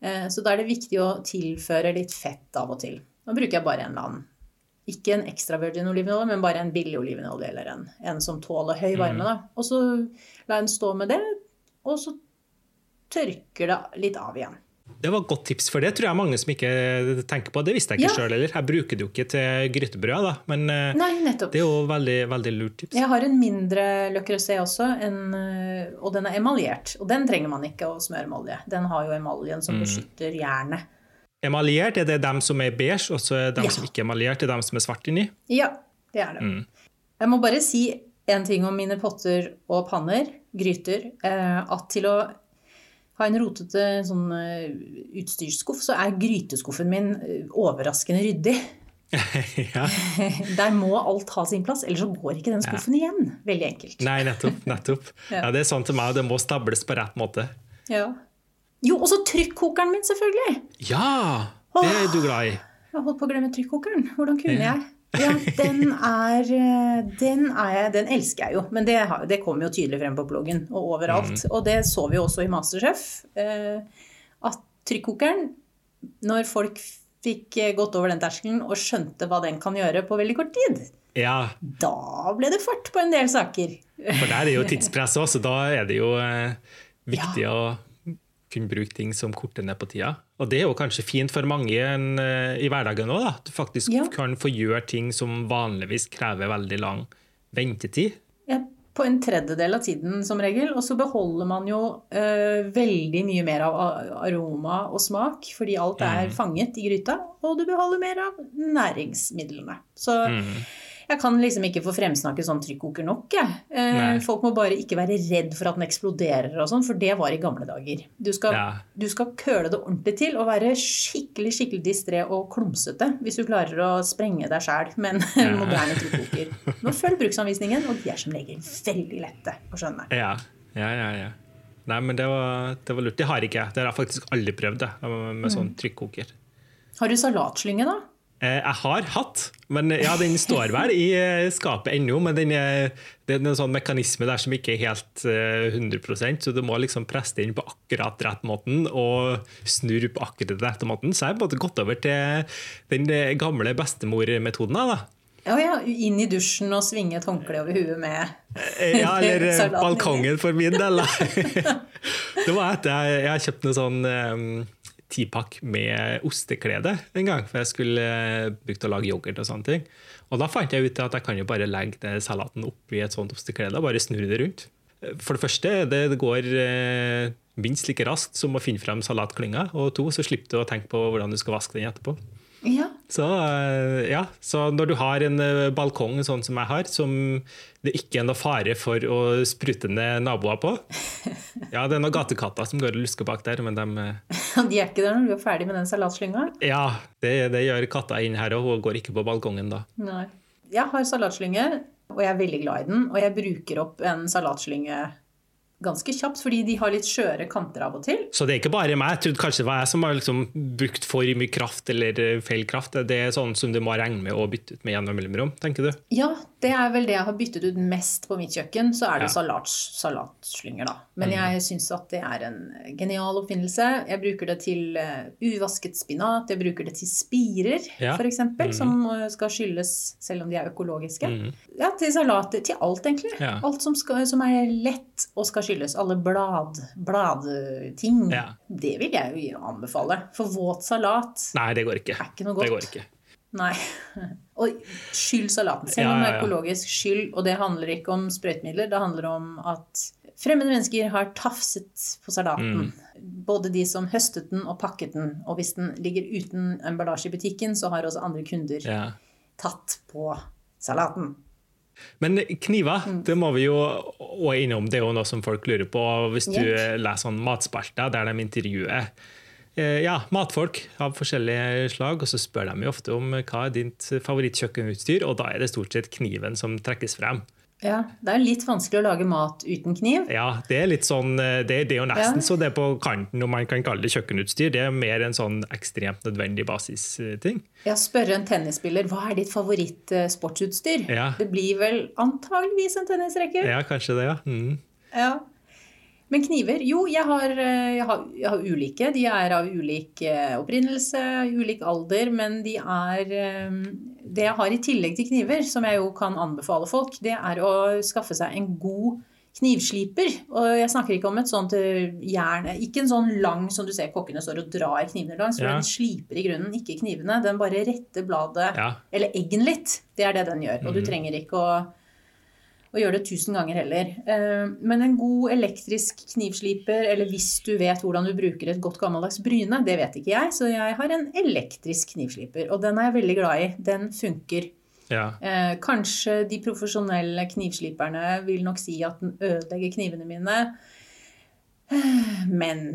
Eh, så da er det viktig å tilføre litt fett av og til. Nå bruker jeg bare en eller annen ikke en ekstra virgin olivenolje, men bare en billig olivenolje eller en, en som tåler høy varme. Da. Og så jeg den stå med det, og så tørker det litt av igjen. Det var et godt tips, for det tror jeg mange som ikke tenker på. Det visste jeg ikke ja. sjøl heller. Jeg bruker det jo ikke til grytebrød, da. men eh, Nei, det er jo veldig, veldig lurt tips. Jeg har en mindre Creuset også, en, eh, og den er emaljert. Og den trenger man ikke å smøre med olje. Den har jo emaljen som mm. beskytter jernet. Emaljert, er det dem som er beige, og så er dem ja. som ikke er emaljert, er dem som er svart inni? Ja, det er det. Mm. Jeg må bare si en ting om mine potter og panner, gryter. Eh, at til å ha en rotete sånn eh, utstyrsskuff, så er gryteskuffen min eh, overraskende ryddig. <laughs> ja. <laughs> Der må alt ha sin plass, ellers så går ikke den skuffen ja. igjen. Veldig enkelt. Nei, nettopp. <laughs> nettopp. ja. ja. Det er sånn til meg, det må stables på rett måte. Ja. Jo, og så trykkokeren min, selvfølgelig! Ja! Det er du glad i. Jeg har holdt på å glemme trykkokeren. Hvordan kunne jeg? <laughs> Ja, den er, eh, den er Den elsker jeg jo. Men det, det kommer jo tydelig frem på bloggen og overalt. Mm. Og det så vi jo også i Masterchef. Eh, at trykkokeren, når folk fikk eh, gått over den terskelen og skjønte hva den kan gjøre på veldig kort tid, ja. da ble det fart på en del saker. For der er jo <laughs> tidspress òg, så da er det jo viktig ja. å kunne bruke ting som korter ned på tida. Og det er jo kanskje fint for mange uh, i hverdagen òg, at du faktisk ja. kan få gjøre ting som vanligvis krever veldig lang ventetid. Ja, på en tredjedel av tiden som regel. Og så beholder man jo uh, veldig mye mer av aroma og smak, fordi alt er mm. fanget i gryta. Og du beholder mer av næringsmidlene. Så mm. Jeg kan liksom ikke få fremsnakket sånn trykkoker nok. Jeg. Eh, folk må bare ikke være redd for at den eksploderer og sånn, for det var i gamle dager. Du skal, ja. du skal køle det ordentlig til og være skikkelig skikkelig distré og klumsete hvis du klarer å sprenge deg sjæl med en ja. <laughs> moderne trykkoker. Nå følg bruksanvisningen, og de er som regel veldig lette å skjønne. Ja, ja, ja. ja. Nei, men det var, det var lurt. Det har ikke jeg. Det har jeg faktisk aldri prøvd det, med sånn mm. trykkoker. Har du salatslynge, da? Eh, jeg har hatt, men ja, den står vel i eh, skapet ennå. Men den er, det er en sånn mekanisme der som ikke er helt 100 eh, så du må liksom presse inn på akkurat rett måten og snurre på akkurat rett måten. Så jeg har gått over til den gamle bestemormetoden. da. Ja, ja, Inn i dusjen og svinge et håndkle over huet med Ja, eller <laughs> balkongen for min del. <laughs> det var etter jeg, jeg kjøpte noe sånn tipakk med osteklede en gang, for jeg skulle eh, brukt å lage yoghurt og sånne ting. Og da fant jeg ut at jeg kan jo bare legge salaten oppi et sånt osteklede og bare snurre det rundt. For det første, det går eh, minst like raskt som å finne frem salatklynga. Og to, så slipper du å tenke på hvordan du skal vaske den etterpå. Ja. Så, eh, ja. så når du har en balkong sånn som jeg har, som det ikke er noe fare for å sprute ned naboer på. <laughs> Ja, det er noen gatekatter som går og lusker bak der, men de De er ikke der når du er ferdig med den salatslynga? Ja, det, det gjør katta inn her, og hun går ikke på balkongen da. Nei. Jeg har salatslynge, og jeg er veldig glad i den. Og jeg bruker opp en salatslynge ganske kjapt, fordi de har litt skjøre kanter av og til. Så det er ikke bare meg? Jeg trodde kanskje det var jeg som har liksom brukt for mye kraft eller eh, feil kraft. Det er sånn som du må regne med å bytte ut med gjennom mellomrom, tenker du? Ja, det er vel det jeg har byttet ut mest på mitt kjøkken. Så er det ja. salat, salatslynger, da. Men mm. jeg syns at det er en genial oppfinnelse. Jeg bruker det til uh, uvasket spinat, jeg bruker det til spirer, ja. f.eks., mm. som uh, skal skylles selv om de er økologiske. Mm. Ja, til salater. Til alt, egentlig. Ja. Alt som, skal, som er lett og skal skyldes. Alle blad, bladting. Ja. Det vil jeg jo anbefale. For våt salat Nei, det går ikke. er ikke noe godt. Det går ikke. Nei. <laughs> Og skyld salaten. Selv om det er økologisk, skyld, Og det handler ikke om sprøytemidler. Det handler om at fremmede mennesker har tafset på salaten. Mm. Både de som høstet den og pakket den. Og hvis den ligger uten emballasje i butikken, så har også andre kunder ja. tatt på salaten. Men kniver, mm. det må vi jo òg innom. Det er jo noe som folk lurer på. Hvis du yep. leser sånn matspalter der de intervjuer eh, ja, matfolk av forskjellige slag, og så spør de jo ofte om hva er ditt favorittkjøkkenutstyr, og da er det stort sett kniven som trekkes frem. Ja, Det er litt vanskelig å lage mat uten kniv. Ja, det er litt sånn, det, det er jo nesten Ja. så det er på kanten om man kan kalle det kjøkkenutstyr. Det er mer en sånn ekstremt nødvendig basisting. Ja, Spørre en tennisspiller hva er ditt favoritt-sportsutstyr. Ja. Det blir vel antageligvis en tennisrekker? Ja, kanskje det, ja. Mm. Ja. Men kniver? Jo, jeg har, eh, jeg, har, jeg har ulike. De er av ulik eh, opprinnelse, ulik alder, men de er eh, Det jeg har i tillegg til kniver, som jeg jo kan anbefale folk, det er å skaffe seg en god knivsliper. Og jeg snakker ikke om et sånt jern Ikke en sånn lang som du ser kokkene står og drar knivene langs, for Ja. den sliper i grunnen ikke knivene. Den bare retter bladet, Ja. eller eggen litt. Det er det den gjør. Og du trenger ikke å og gjøre det tusen ganger heller. Eh, Men en god elektrisk knivsliper, eller hvis du vet hvordan du bruker et godt gammeldags bryne, det vet ikke jeg, så jeg har en elektrisk knivsliper. Og den er jeg veldig glad i. Den funker. ja. Eh, Kanskje de profesjonelle knivsliperne vil nok si at den ødelegger knivene mine. Eh, Men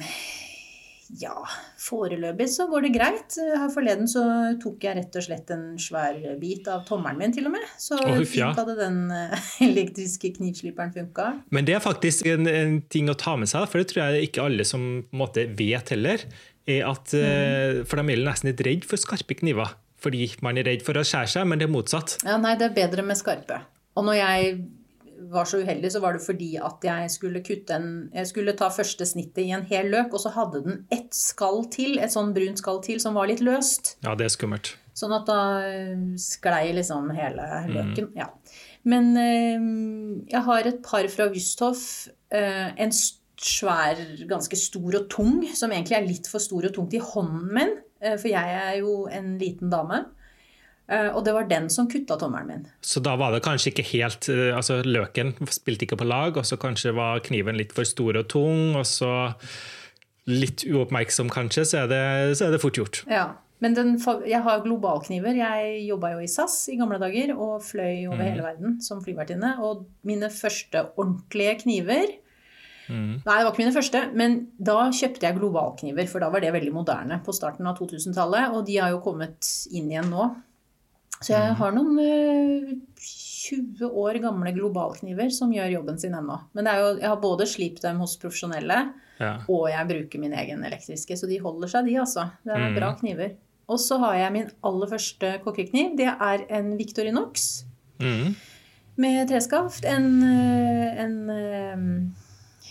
ja, foreløpig så går det greit. Her forleden så tok jeg rett og slett en svær bit av tommelen min til og med. Så oh, huff, ja. hadde den eh, <laughs> elektriske knivsliperen funka. Men det er faktisk en, en ting å ta med seg, for det tror jeg ikke alle som på en måte vet heller. er at, mm. For de er nesten litt redd for skarpe kniver. Fordi man er redd for å skjære seg, men det er motsatt. Ja, nei, det er bedre med skarpe. Og når jeg var så uheldig, så var det fordi at jeg skulle kutte en Jeg skulle ta første snittet i en hel løk, og så hadde den ett skall til, et sånn brunt skall til, som var litt løst. Ja, det er skummelt. Sånn at da eh, sklei liksom hele løken. Ja. Men eh, jeg har et par fra Wüsthof. Eh, en svær, ganske stor og tung, som egentlig er litt for stor og tung til hånden min. For jeg er jo en liten dame. Eh, og det var den som kutta tommelen min. Så da var det kanskje ikke helt eh, altså Løken spilte ikke på lag, og så kanskje var kniven litt for stor og tung, og så litt uoppmerksom kanskje, så er det, så er det fort gjort. Ja. Men den, jeg har globalkniver. Jeg jobba jo i SAS i gamle dager og fløy over hele verden som flyvertinne. Og mine første ordentlige kniver Nei, det var ikke mine første, men da kjøpte jeg globalkniver, for da var det veldig moderne på starten av 2000-tallet, og de har jo kommet inn igjen nå. Så jeg har noen uh, 20 år gamle globalkniver som gjør jobben sin ennå. Men det jo, jeg har både slipt dem hos profesjonelle, Ja. og jeg bruker min egen elektriske, så de holder seg, de, altså. Det er bra kniver. Og så har jeg min aller første kokkekniv. Det er en Victorinox Mm. med treskaft. En, eh, en eh,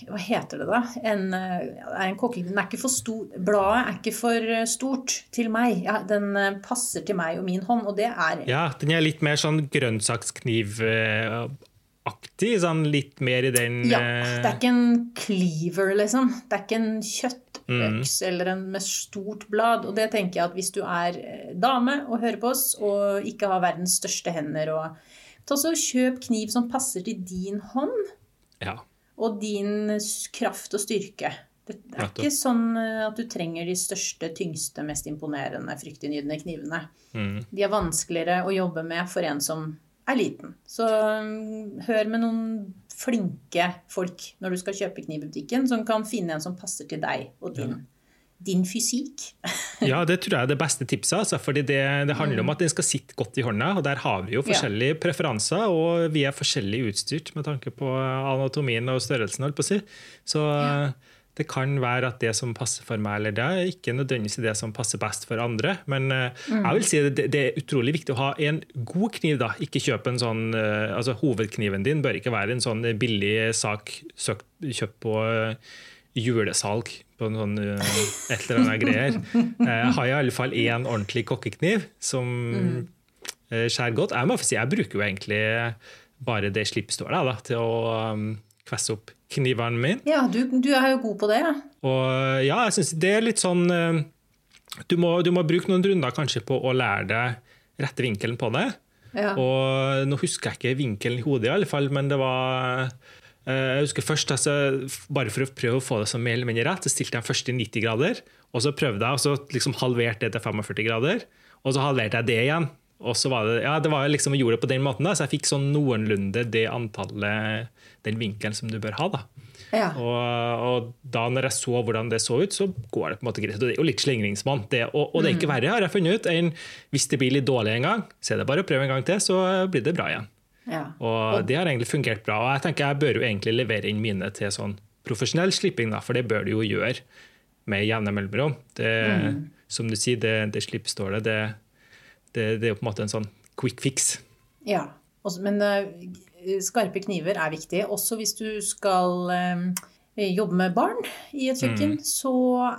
Hva heter det, da? En, eh, en kokkekniv. Den er ikke for stor. Bladet er ikke for eh, stort til meg. Ja, den eh, passer til meg og min hånd, og det er ja, den er litt mer sånn grønnsaksknivaktig, sånn litt mer i den Ja, det er ikke en cleaver, liksom. Det er ikke en kjøttøks eller en med stort blad. Og det tenker jeg at hvis du er dame og hører på oss, og ikke har verdens største hender og Ta så Kjøp kniv som passer til din hånd ja. Og din kraft og styrke. Det er ikke sånn eh, at du trenger de største, tyngste, mest imponerende, fryktinngytende knivene. Mm. De er vanskeligere å jobbe med for en som er liten. Så um, hør med noen flinke folk når du skal kjøpe kniv i butikken, som kan finne en som passer til deg og din, din fysikk. <laughs> ja, det tror jeg er det beste tipset. Altså, fordi det, det handler om at den skal sitte godt i hånda, og der har vi jo forskjellige preferanser, og vi er forskjellig utstyrt med tanke på anatomien og størrelsen. holdt på å si. Så det kan være at det som passer for meg eller deg, ikke nødvendigvis det som passer best for andre. Men mm. jeg vil si det, det er utrolig viktig å ha en god kniv. da. Ikke kjøp en sånn, eh, altså Hovedkniven din bør ikke være en sånn billig sak søkt, kjøpt på eh, julesalg på en sånn eh, et eller annet greier. Eh, Jeg har i alle fall én ordentlig kokkekniv som eh, skjærer godt. Jeg må få si, jeg bruker jo egentlig bare det slippstålet til å um, kvesse opp knivene mine. Ja, du, du er jo god på det, ja. Og ja, jeg synes det er litt sånn du må, du må bruke noen runder kanskje på å lære deg rette vinkelen på det. ja. Og nå husker jeg ikke vinkelen i hodet, i alle fall, men det var Jeg husker først, altså, Bare for å prøve å få det som mer eller mindre rett, så stilte jeg først i 90 grader. Og så prøvde jeg, og så liksom halverte det til 45 grader. Og så halverte jeg det igjen. Og så var det, ja, det var liksom, jeg gjorde det på den måten, da, så jeg fikk sånn noenlunde det antallet, den vinkelen som du bør ha. da. ja. Og, og da når jeg så hvordan det så ut, så går det på en måte greit. Og det er jo litt slingringsmann. Det, og, og det er ikke verre, har jeg funnet ut, enn hvis det blir litt dårlig en gang, så er det bare å prøve en gang til, så blir det bra igjen. Ja. Og det har egentlig fungert bra. Og jeg tenker jeg bør jo egentlig levere inn mine til sånn profesjonell slipping, da, for det bør du jo gjøre med jevne mellomrom. Det, Som du sier, det, det slippstålet, det, det, det er jo på en måte en sånn quick fix. Ja. Men eh, skarpe kniver er viktig. Også hvis du skal eh, jobbe med barn i et kjøkken, så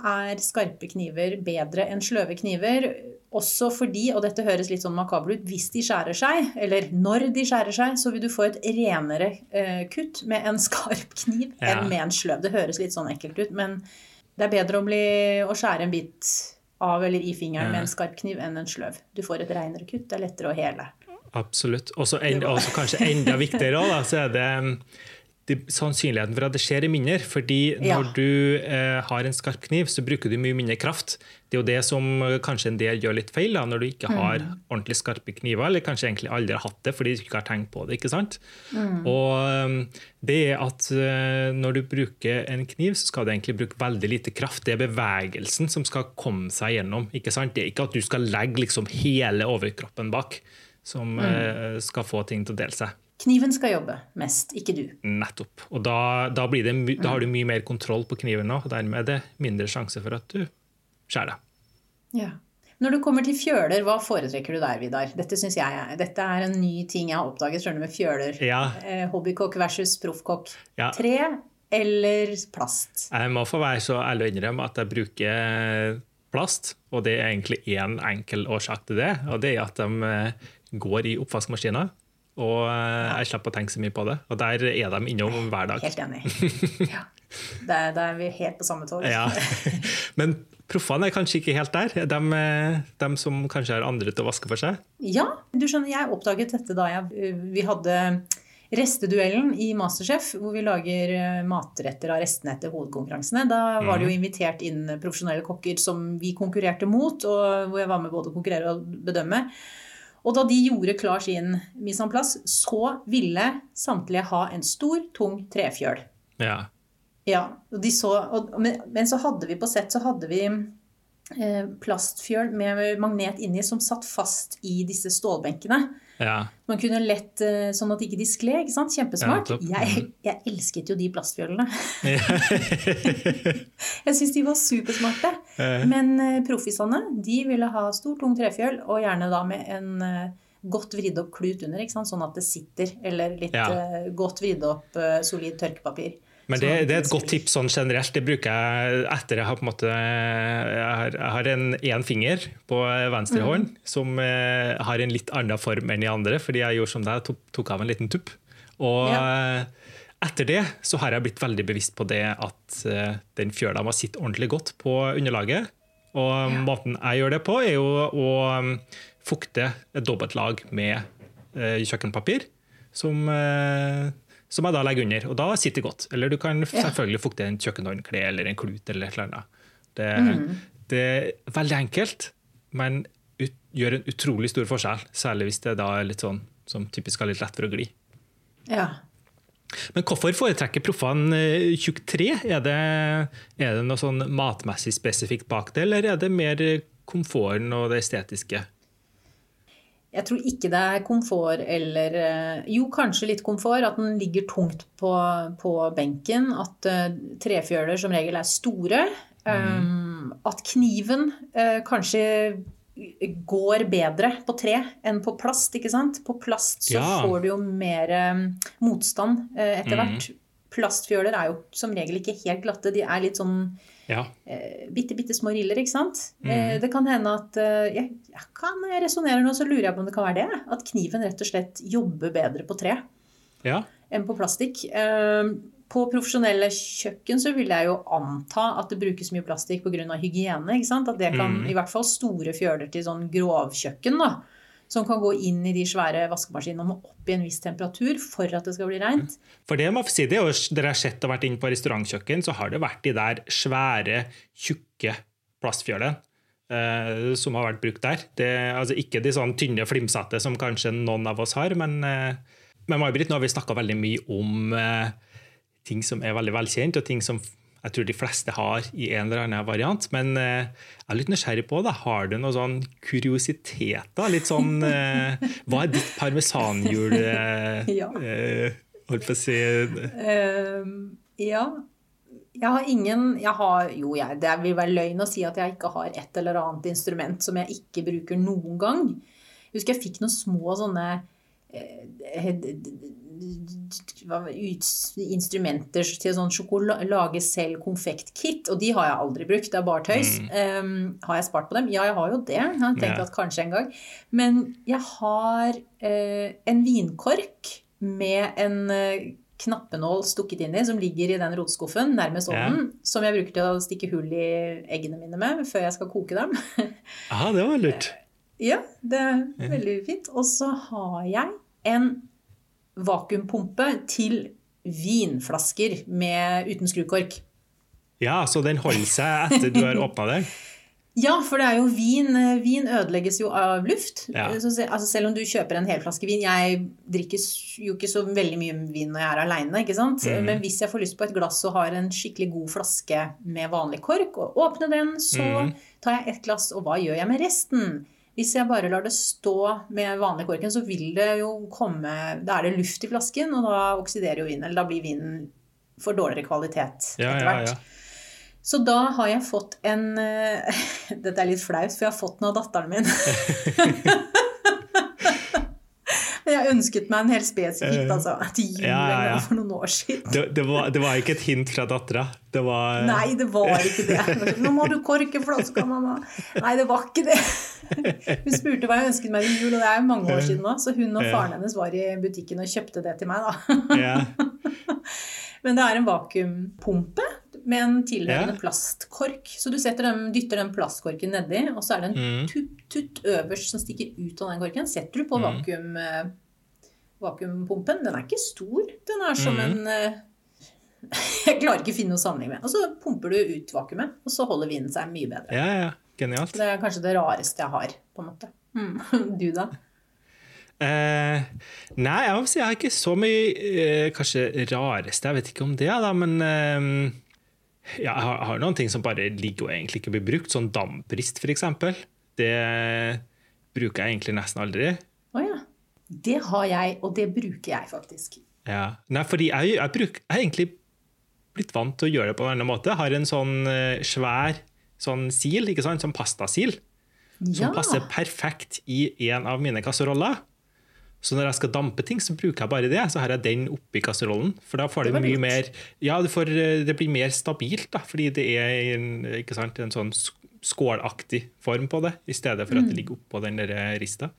er skarpe kniver bedre enn sløve kniver. Også fordi, og dette høres litt sånn makabert ut, hvis de skjærer seg, eller når de skjærer seg, så vil du få et renere eh, kutt med en <laughs> skarp kniv Ja. enn med en sløv. Det høres litt sånn ekkelt ut, men det er bedre å, bli, å skjære en bit av eller i fingeren med en skarp kniv enn en sløv. Du får et renere kutt, det er lettere å hele. Absolutt. Og så kanskje enda viktigere da, så er det det, sannsynligheten for at det skjer er mindre. Fordi Ja. når du eh, har en skarp kniv, så bruker du mye mindre kraft. Det er jo det som eh, kanskje en del gjør litt feil, da, når du ikke har ordentlig skarpe kniver, eller kanskje egentlig aldri har hatt det fordi du ikke har tenkt på det. ikke sant? Og um, det er at eh, når du bruker en kniv, så skal du egentlig bruke veldig lite kraft. Det er bevegelsen som skal komme seg gjennom. ikke sant? Det er ikke at du skal legge liksom hele overkroppen bak, som eh, skal få ting til å dele seg. Kniven skal jobbe mest, ikke du. Nettopp. Og da, da, blir det, da har du mye mer kontroll på kniven, nå, og dermed er det mindre sjanse for at du skjærer deg. Ja. Når du kommer til fjøler, hva foretrekker du der, Vidar? Dette, jeg, dette er en ny ting jeg har oppdaget skjønner du, med fjøler. Ja, Eh, hobbykokk versus proffkokk. Ja. Tre eller plast? jeg må få være så ærlig å innrømme at jeg bruker plast, og det er egentlig én enkel årsak til det, og det er at de eh, går i oppvaskmaskiner. Og eh, jeg slipper å tenke så mye på det. Og der er de innom hver dag. Helt enig. <laughs> Ja. Da er vi helt på samme tog. Ja. <laughs> Men proffene er kanskje ikke helt der. De, de som kanskje har andre til å vaske for seg. Ja, du skjønner, jeg oppdaget dette da jeg, vi hadde resteduellen i Masterchef, hvor vi lager eh, matretter av restene etter hovedkonkurransene. Da var det jo invitert inn profesjonelle kokker som vi konkurrerte mot, og hvor jeg var med både å konkurrere og bedømme. Og da de gjorde klar sin mise en place, så ville samtlige ha en stor, tung trefjøl. Ja. Ja, og de så, og, men, men så hadde vi på sett så hadde vi plastfjøl med magnet inni som satt fast i disse stålbenkene. ja. Man kunne lett eh, sånn at ikke de skled. ikke sant? Kjempesmart. Ja, jeg, jeg elsket jo de plastfjølene. <laughs> jeg syns de var supersmarte. Men eh, proffisene de ville ha stor, tung trefjøl, og gjerne da med en eh, godt vridd opp klut under, sånn at det sitter. Eller litt Ja. eh, godt vridd opp eh, solid tørkepapir. Men det, det er et godt tips sånn generelt. Det bruker jeg etter jeg har på en måte Jeg har, en én finger på venstre Mm. hånd som eh, har en litt annen form enn de andre, fordi jeg gjorde som deg, tok, tok av en liten tupp. Og ja. etter det så har jeg blitt veldig bevisst på det at eh, den fjøla må sitte ordentlig godt på underlaget. Og måten jeg gjør det på, er jo å um, fukte et dobbeltlag med eh, kjøkkenpapir. Som, eh, som jeg da legger under, og da sitter det godt. Eller du kan selvfølgelig fukte en kjøkkenhåndkle eller en klut eller et eller annet. Det, det er veldig enkelt, men ut, gjør en utrolig stor forskjell. Særlig hvis det da er litt sånn som typisk har litt lett for å gli. Ja. Men hvorfor foretrekker proffene eh, tjukk tre? Er det, er det noe sånn matmessig spesifikt bak det, eller er det mer komforten og det estetiske? Jeg tror ikke det er komfort eller eh, Jo, kanskje litt komfort. At den ligger tungt på, på benken. At uh, trefjøler som regel er store. Um, at kniven uh, kanskje går bedre på tre enn på plast. ikke sant? På plast så Ja. får du jo mer um, motstand uh, etter hvert. Plastfjøler er jo som regel ikke helt glatte. De er litt sånn Ja. eh, bitte, bitte små riller, ikke sant? Eh, det kan hende at eh, jeg, jeg kan, Når jeg resonnerer nå, så lurer jeg på om det kan være det. At kniven rett og slett jobber bedre på tre ja. enn på plastikk. På profesjonelle kjøkken så vil jeg jo anta at det brukes mye plastikk pga. hygiene. ikke sant? At det kan, i hvert fall store fjøler til sånn grovkjøkken, da, som kan gå inn i de svære vaskemaskinene og må opp i en viss temperatur for at det skal bli rent. For det må jeg si, det er jo, Dere har sett og vært inne på restaurantkjøkken, så har det vært de der svære, tjukke plastfjølene eh, som har vært brukt der. Det, altså Ikke de sånn tynne, flimsete som kanskje noen av oss har, men, eh, men May-Britt, nå har vi snakka veldig mye om eh, ting som er veldig velkjent, og ting som jeg tror de fleste har i en eller annen variant. Men eh, jeg er litt nysgjerrig på det. Har du noen sånn kuriositeter? Litt sånn <laughs> eh, Hva er ditt parmesanhjul? Eh, Ja. holdt på å si Ehm, ja. Jeg har ingen jeg har, Jo, jeg, det vil være løgn å si at jeg ikke har et eller annet instrument som jeg ikke bruker noen gang. Jeg husker jeg fikk noen små sånne instrumenter til sånn sjokolade, lage selv konfektkit, og de har jeg aldri brukt. Det er bare tøys. Ehm, har jeg spart på dem? Ja, jeg har jo det. Jeg har tenkt Ja. at kanskje en gang. Men jeg har uh, en vinkork med en uh, knappenål stukket inn i, som ligger i den rotskuffen nærmest ovnen, yeah. som jeg bruker til å stikke hull i eggene mine med før jeg skal koke dem. ah, det var lurt. <laughs> ja, det er veldig fint. Og så har jeg en vakuumpumpe til vinflasker med, uten skrukork. Ja, så den holder seg etter du har åpna den? <laughs> Ja, for det er jo vin. eh, Vin ødelegges jo av luft. Ja. Så, se- altså selv om du kjøper en hel flaske vin Jeg drikker jo ikke så veldig mye vin når jeg er aleine, ikke sant. Mm. Men hvis jeg får lyst på et glass og har en skikkelig god flaske med vanlig kork, og åpner den, så mm. tar jeg et glass, og hva gjør jeg med resten? Hvis jeg bare lar det stå med vanlig korken, så vil det jo komme Da er det luft i flasken, og da oksiderer jo vinen. Eller da blir vinen for dårligere kvalitet Ja, etter hvert. ja. Så da har jeg fått en eh, <laughs> Dette er litt flaut, for jeg har fått den av datteren min. <laughs> Jeg ønsket meg en helt spesifikt altså, til jul Eh, Ja, ja, ja. for noen år siden. Det, det, var, det var ikke et hint fra dattera. Var Nei, det var ikke det. <laughs> Nå må du korke flaska, mamma. Nei, det var ikke det. Hun spurte hva jeg ønsket meg til jul, og det er jo mange år siden nå. Så hun og faren hennes var i butikken og kjøpte det til meg, da. ja. <laughs> Men det er en vakuumpumpe med en tilhørende Ja. plastkork. Så du dem, dytter den plastkorken nedi, og så er det en Mm. tutt, tutt øverst som stikker ut av den korken. Setter du på Mm. vakuum, eh, vakuumpumpen. Den er ikke stor. Den er som Mm. en eh, <laughs> Jeg klarer ikke å finne noe sammenheng med. Og så pumper du ut vakuumet, og så holder vinen seg mye bedre. ja, ja. Genialt. Det er kanskje det rareste jeg har, på en måte. Mm. <laughs> Du, da? Eh, nei, jeg må si jeg har ikke så mye eh, kanskje rareste. Jeg vet ikke om det, da, men eh, ja, jeg, har, jeg har noen ting som bare ligger og egentlig ikke blir brukt. Sånn damprist, f.eks. Det bruker jeg egentlig nesten aldri. Å ja. Det har jeg, og det bruker jeg faktisk. Ja. Nei, fordi jeg, jeg, bruk, jeg har egentlig blitt vant til å gjøre det på en annen måte. Jeg har en sånn eh, svær sånn sil, ikke sant? sånn pastasil, som passer perfekt i en av mine kasseroller. Så når jeg skal dampe ting, så bruker jeg bare det. Så har jeg den oppi kasserollen. For da får Det det, mye mer Ja, det, får, eh, det blir mer stabilt, da, fordi det er en, ikke sant, en sånn skålaktig form på det, i stedet for at Mm. det ligger oppå den der eh, rista.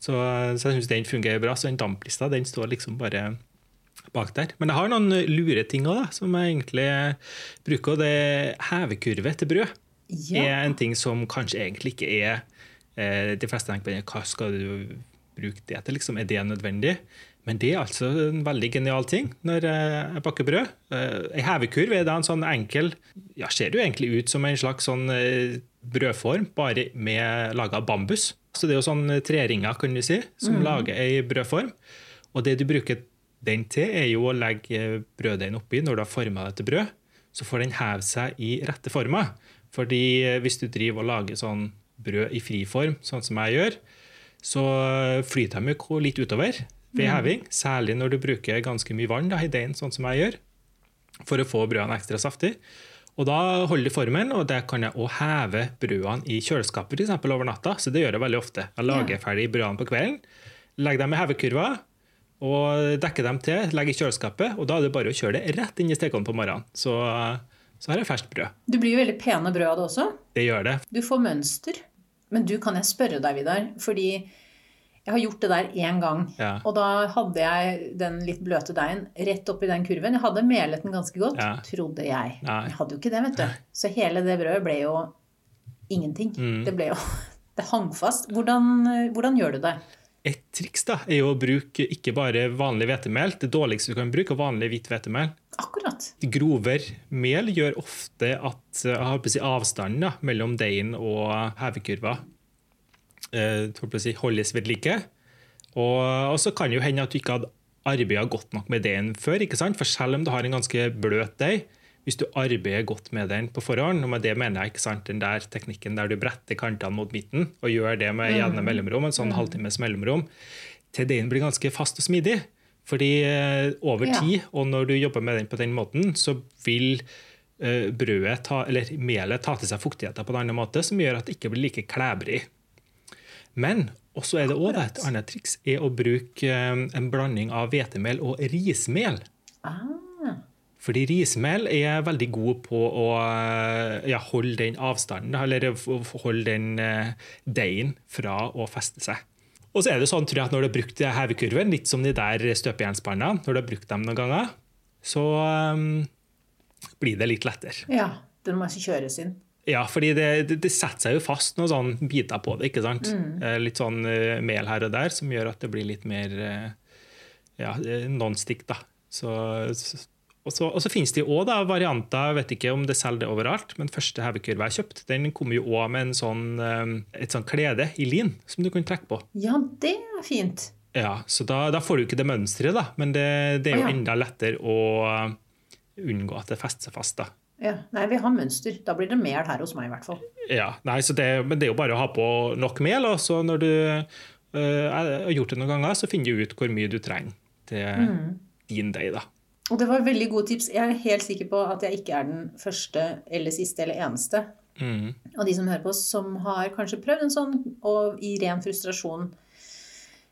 Så, så jeg syns den fungerer bra. Så den damplista den står liksom bare bak der. Men jeg har noen lure ting òg, som jeg egentlig bruker. Og det er hevekurve til brød. Ja. er en ting som kanskje egentlig ikke er eh, De fleste tenker på hva skal du bruke det til, liksom? Er det nødvendig? Men det er altså en veldig genial ting når eh, jeg baker brød. Ei En hevekurv er da en sånn enkel ja, Ser jo egentlig ut som en slags sånn eh, brødform, bare med laga av bambus. Så det er jo sånn treringer, kan du si, som lager ei brødform. Og det du bruker den til, er jo å legge brøddeigen oppi når du har forma det til brød. Så får den heve seg i rette former. Fordi eh, hvis du driver og lager sånn brød i friform, sånn som jeg gjør, så flyter de jo litt utover ved heving. Særlig når du bruker ganske mye vann da, i deigen, sånn som jeg gjør, for å få brødene ekstra saftig. Og da holder de formen, og der kan jeg også heve brødene i kjøleskapet for over natta. Så det gjør jeg veldig ofte. Jeg lager ferdig brødene på kvelden, legger dem i hevekurva, og dekker dem til, legger i kjøleskapet, og da er det bare å kjøre det rett inn i stekeovnen på morgenen. Så, så har jeg ferskt brød. Du blir jo veldig pene brød av det også. Det gjør det. Du får mønster. Men du, kan jeg spørre deg, Vidar? Fordi jeg har gjort det der én gang. Ja. Og da hadde jeg den litt bløte deigen rett oppi den kurven. Jeg hadde melet den ganske godt, Ja. trodde jeg. Nei. Jeg hadde jo ikke det, vet du. Så hele det brødet ble jo ingenting. Mm. Det ble jo <laughs> Det hang fast. Hvordan, hvordan gjør du det? Et triks da, er jo å bruke ikke bare vanlig hvetemel. Det dårligste du kan bruke, er vanlig hvitt hvetemel. Akkurat. Grover mel gjør ofte at eh, si, avstanden da, mellom deigen og hevekurva eh, si, holdes ved like. Og, og så kan det jo hende at du ikke hadde arbeida godt nok med deigen før. ikke sant? For selv om du har en ganske bløt deig, hvis du arbeider godt med den på forhånd, og med det mener jeg ikke sant, den der teknikken der du bretter kantene mot midten, og gjør det med jevne mellomrom, en sånn mm. halvtimes mellomrom, til den blir ganske fast og smidig. Fordi eh, over tid, og når du jobber med den på den måten, så vil uh, brødet ta, eller melet ta til seg fuktigheter på en annen måte, som gjør at det ikke blir like klebrig. Men også er det også et annet triks er å bruke um, en blanding av hvetemel og rismel. Ah. Fordi rismel er veldig god på å ja, holde den avstanden, eller holde den deigen fra å feste seg. Og så er det sånn, tror jeg, at Når du har brukt hevekurven, litt som de der støpejernspannene, når du har brukt dem noen ganger, så um, blir det litt lettere. Ja, den må ikke kjøres inn. Ja, fordi det, det, det, setter seg jo fast noen sånn biter på det. ikke sant? Mm. Eh, litt sånn mel her og der som gjør at det blir litt mer ja, nonstick. da. Så, Så, og så, og så finnes det jo òg varianter, jeg vet ikke om det selger det overalt, men første hevekurve jeg kjøpte, den kommer jo òg med sånn, um, et sånn klede i lin som du kan trekke på. Ja, det er fint. Ja, så da, da får du ikke det mønsteret, da, men det, det er jo ah, ja. enda lettere å unngå at det fester seg fast. da. Ja, Nei, vi har mønster. Da blir det mel her hos meg, i hvert fall. Ja, nei, det, Men det er jo bare å ha på nok mel, og så når du øh, har gjort det noen ganger, så finner du ut hvor mye du trenger til mm. din deig. da. Og det var veldig gode tips. Jeg er helt sikker på at jeg ikke er den første eller siste eller eneste mm. av de som hører på, som har kanskje prøvd en sånn og i ren frustrasjon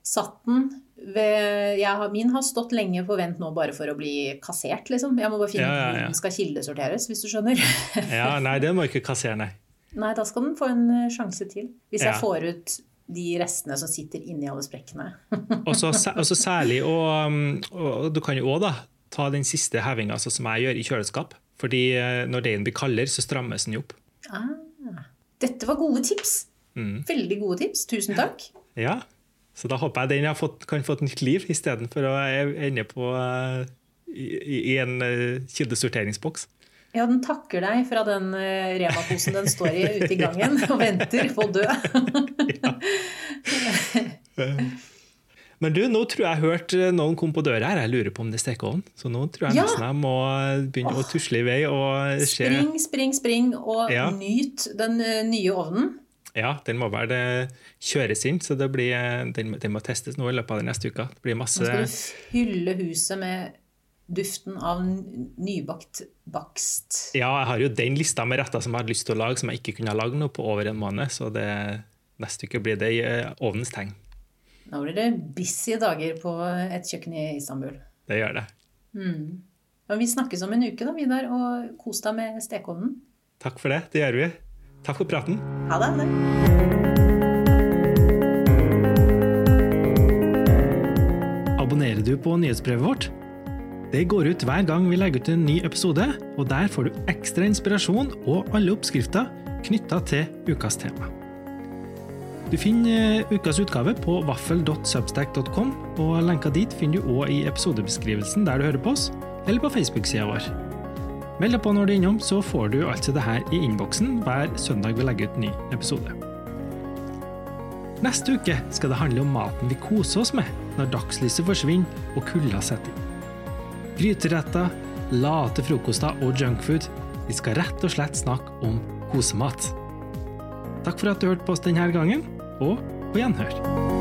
satt den ved har, Min har stått lenge på vent nå bare for å bli kassert, liksom. Jeg må bare finne ut ja, ja, ja. den skal kildesorteres, hvis du skjønner. <laughs> ja, Nei, den må ikke kassere, nei. Nei, da skal den få en eh, sjanse til. Hvis jeg får ut de restene som sitter inni alle sprekkene. og så særlig, og, um, og, du kan jo òg ta den siste hevinga sånn som jeg gjør i kjøleskap. Fordi eh, når deigen blir kaldere, så strammes den jo opp. Ah, dette var gode tips. Mm. Veldig gode tips. Tusen takk. Ja, så da håper jeg den har fått, kan få et nytt liv, istedenfor å ende på uh, i, i, en uh, kildesorteringsboks. Ja, den takker deg fra den Rema-posen den står i <laughs> ute i gangen og venter på å dø. <laughs> Men du, nå tror jeg jeg hørte noen kom på døra her. Jeg lurer på om det er stekeovn. Så nå tror jeg ja. nesten jeg må begynne oh. å tusle i vei og se Spring, spring, spring, og ja. nyt den nye ovnen. Ja, den må vel kjøres inn, så blir, den, den, må testes nå i løpet av den neste uka. Det blir masse Nå skal du fylle huset med duften av nybakt bakst. Ja, jeg har jo den lista med retter som jeg hadde lyst til å lage, som jeg ikke kunne ha lagd nå på over en måned. Så det, neste uke blir det i eh, ovnens tegn. Nå blir det busy dager på et kjøkken i Istanbul. Det gjør det. Mm. Men vi snakkes om en uke, da, Vidar, og kos deg med stekeovnen. Takk for det. Det gjør vi. Takk for praten. Ha det. Abonnerer du på nyhetsbrevet vårt? Det går ut hver gang vi legger ut en ny episode, og der får du ekstra inspirasjon og alle oppskrifter knytta til ukas tema. Du finner eh, ukas utgave på vaffel.substack.com, og lenka dit finner du òg i episodebeskrivelsen der du hører på oss, eller på Facebook-sida vår. Meld deg på når du er innom, så får du altså det her i innboksen hver søndag vi legger ut ny episode. Neste uke skal det handle om maten vi koser oss med når dagslyset forsvinner og kulda setter inn. Gryteretter, late frokoster og junkfood. Vi skal rett og slett snakke om kosemat. Takk for at du hørte på oss denne gangen, og på gjenhør.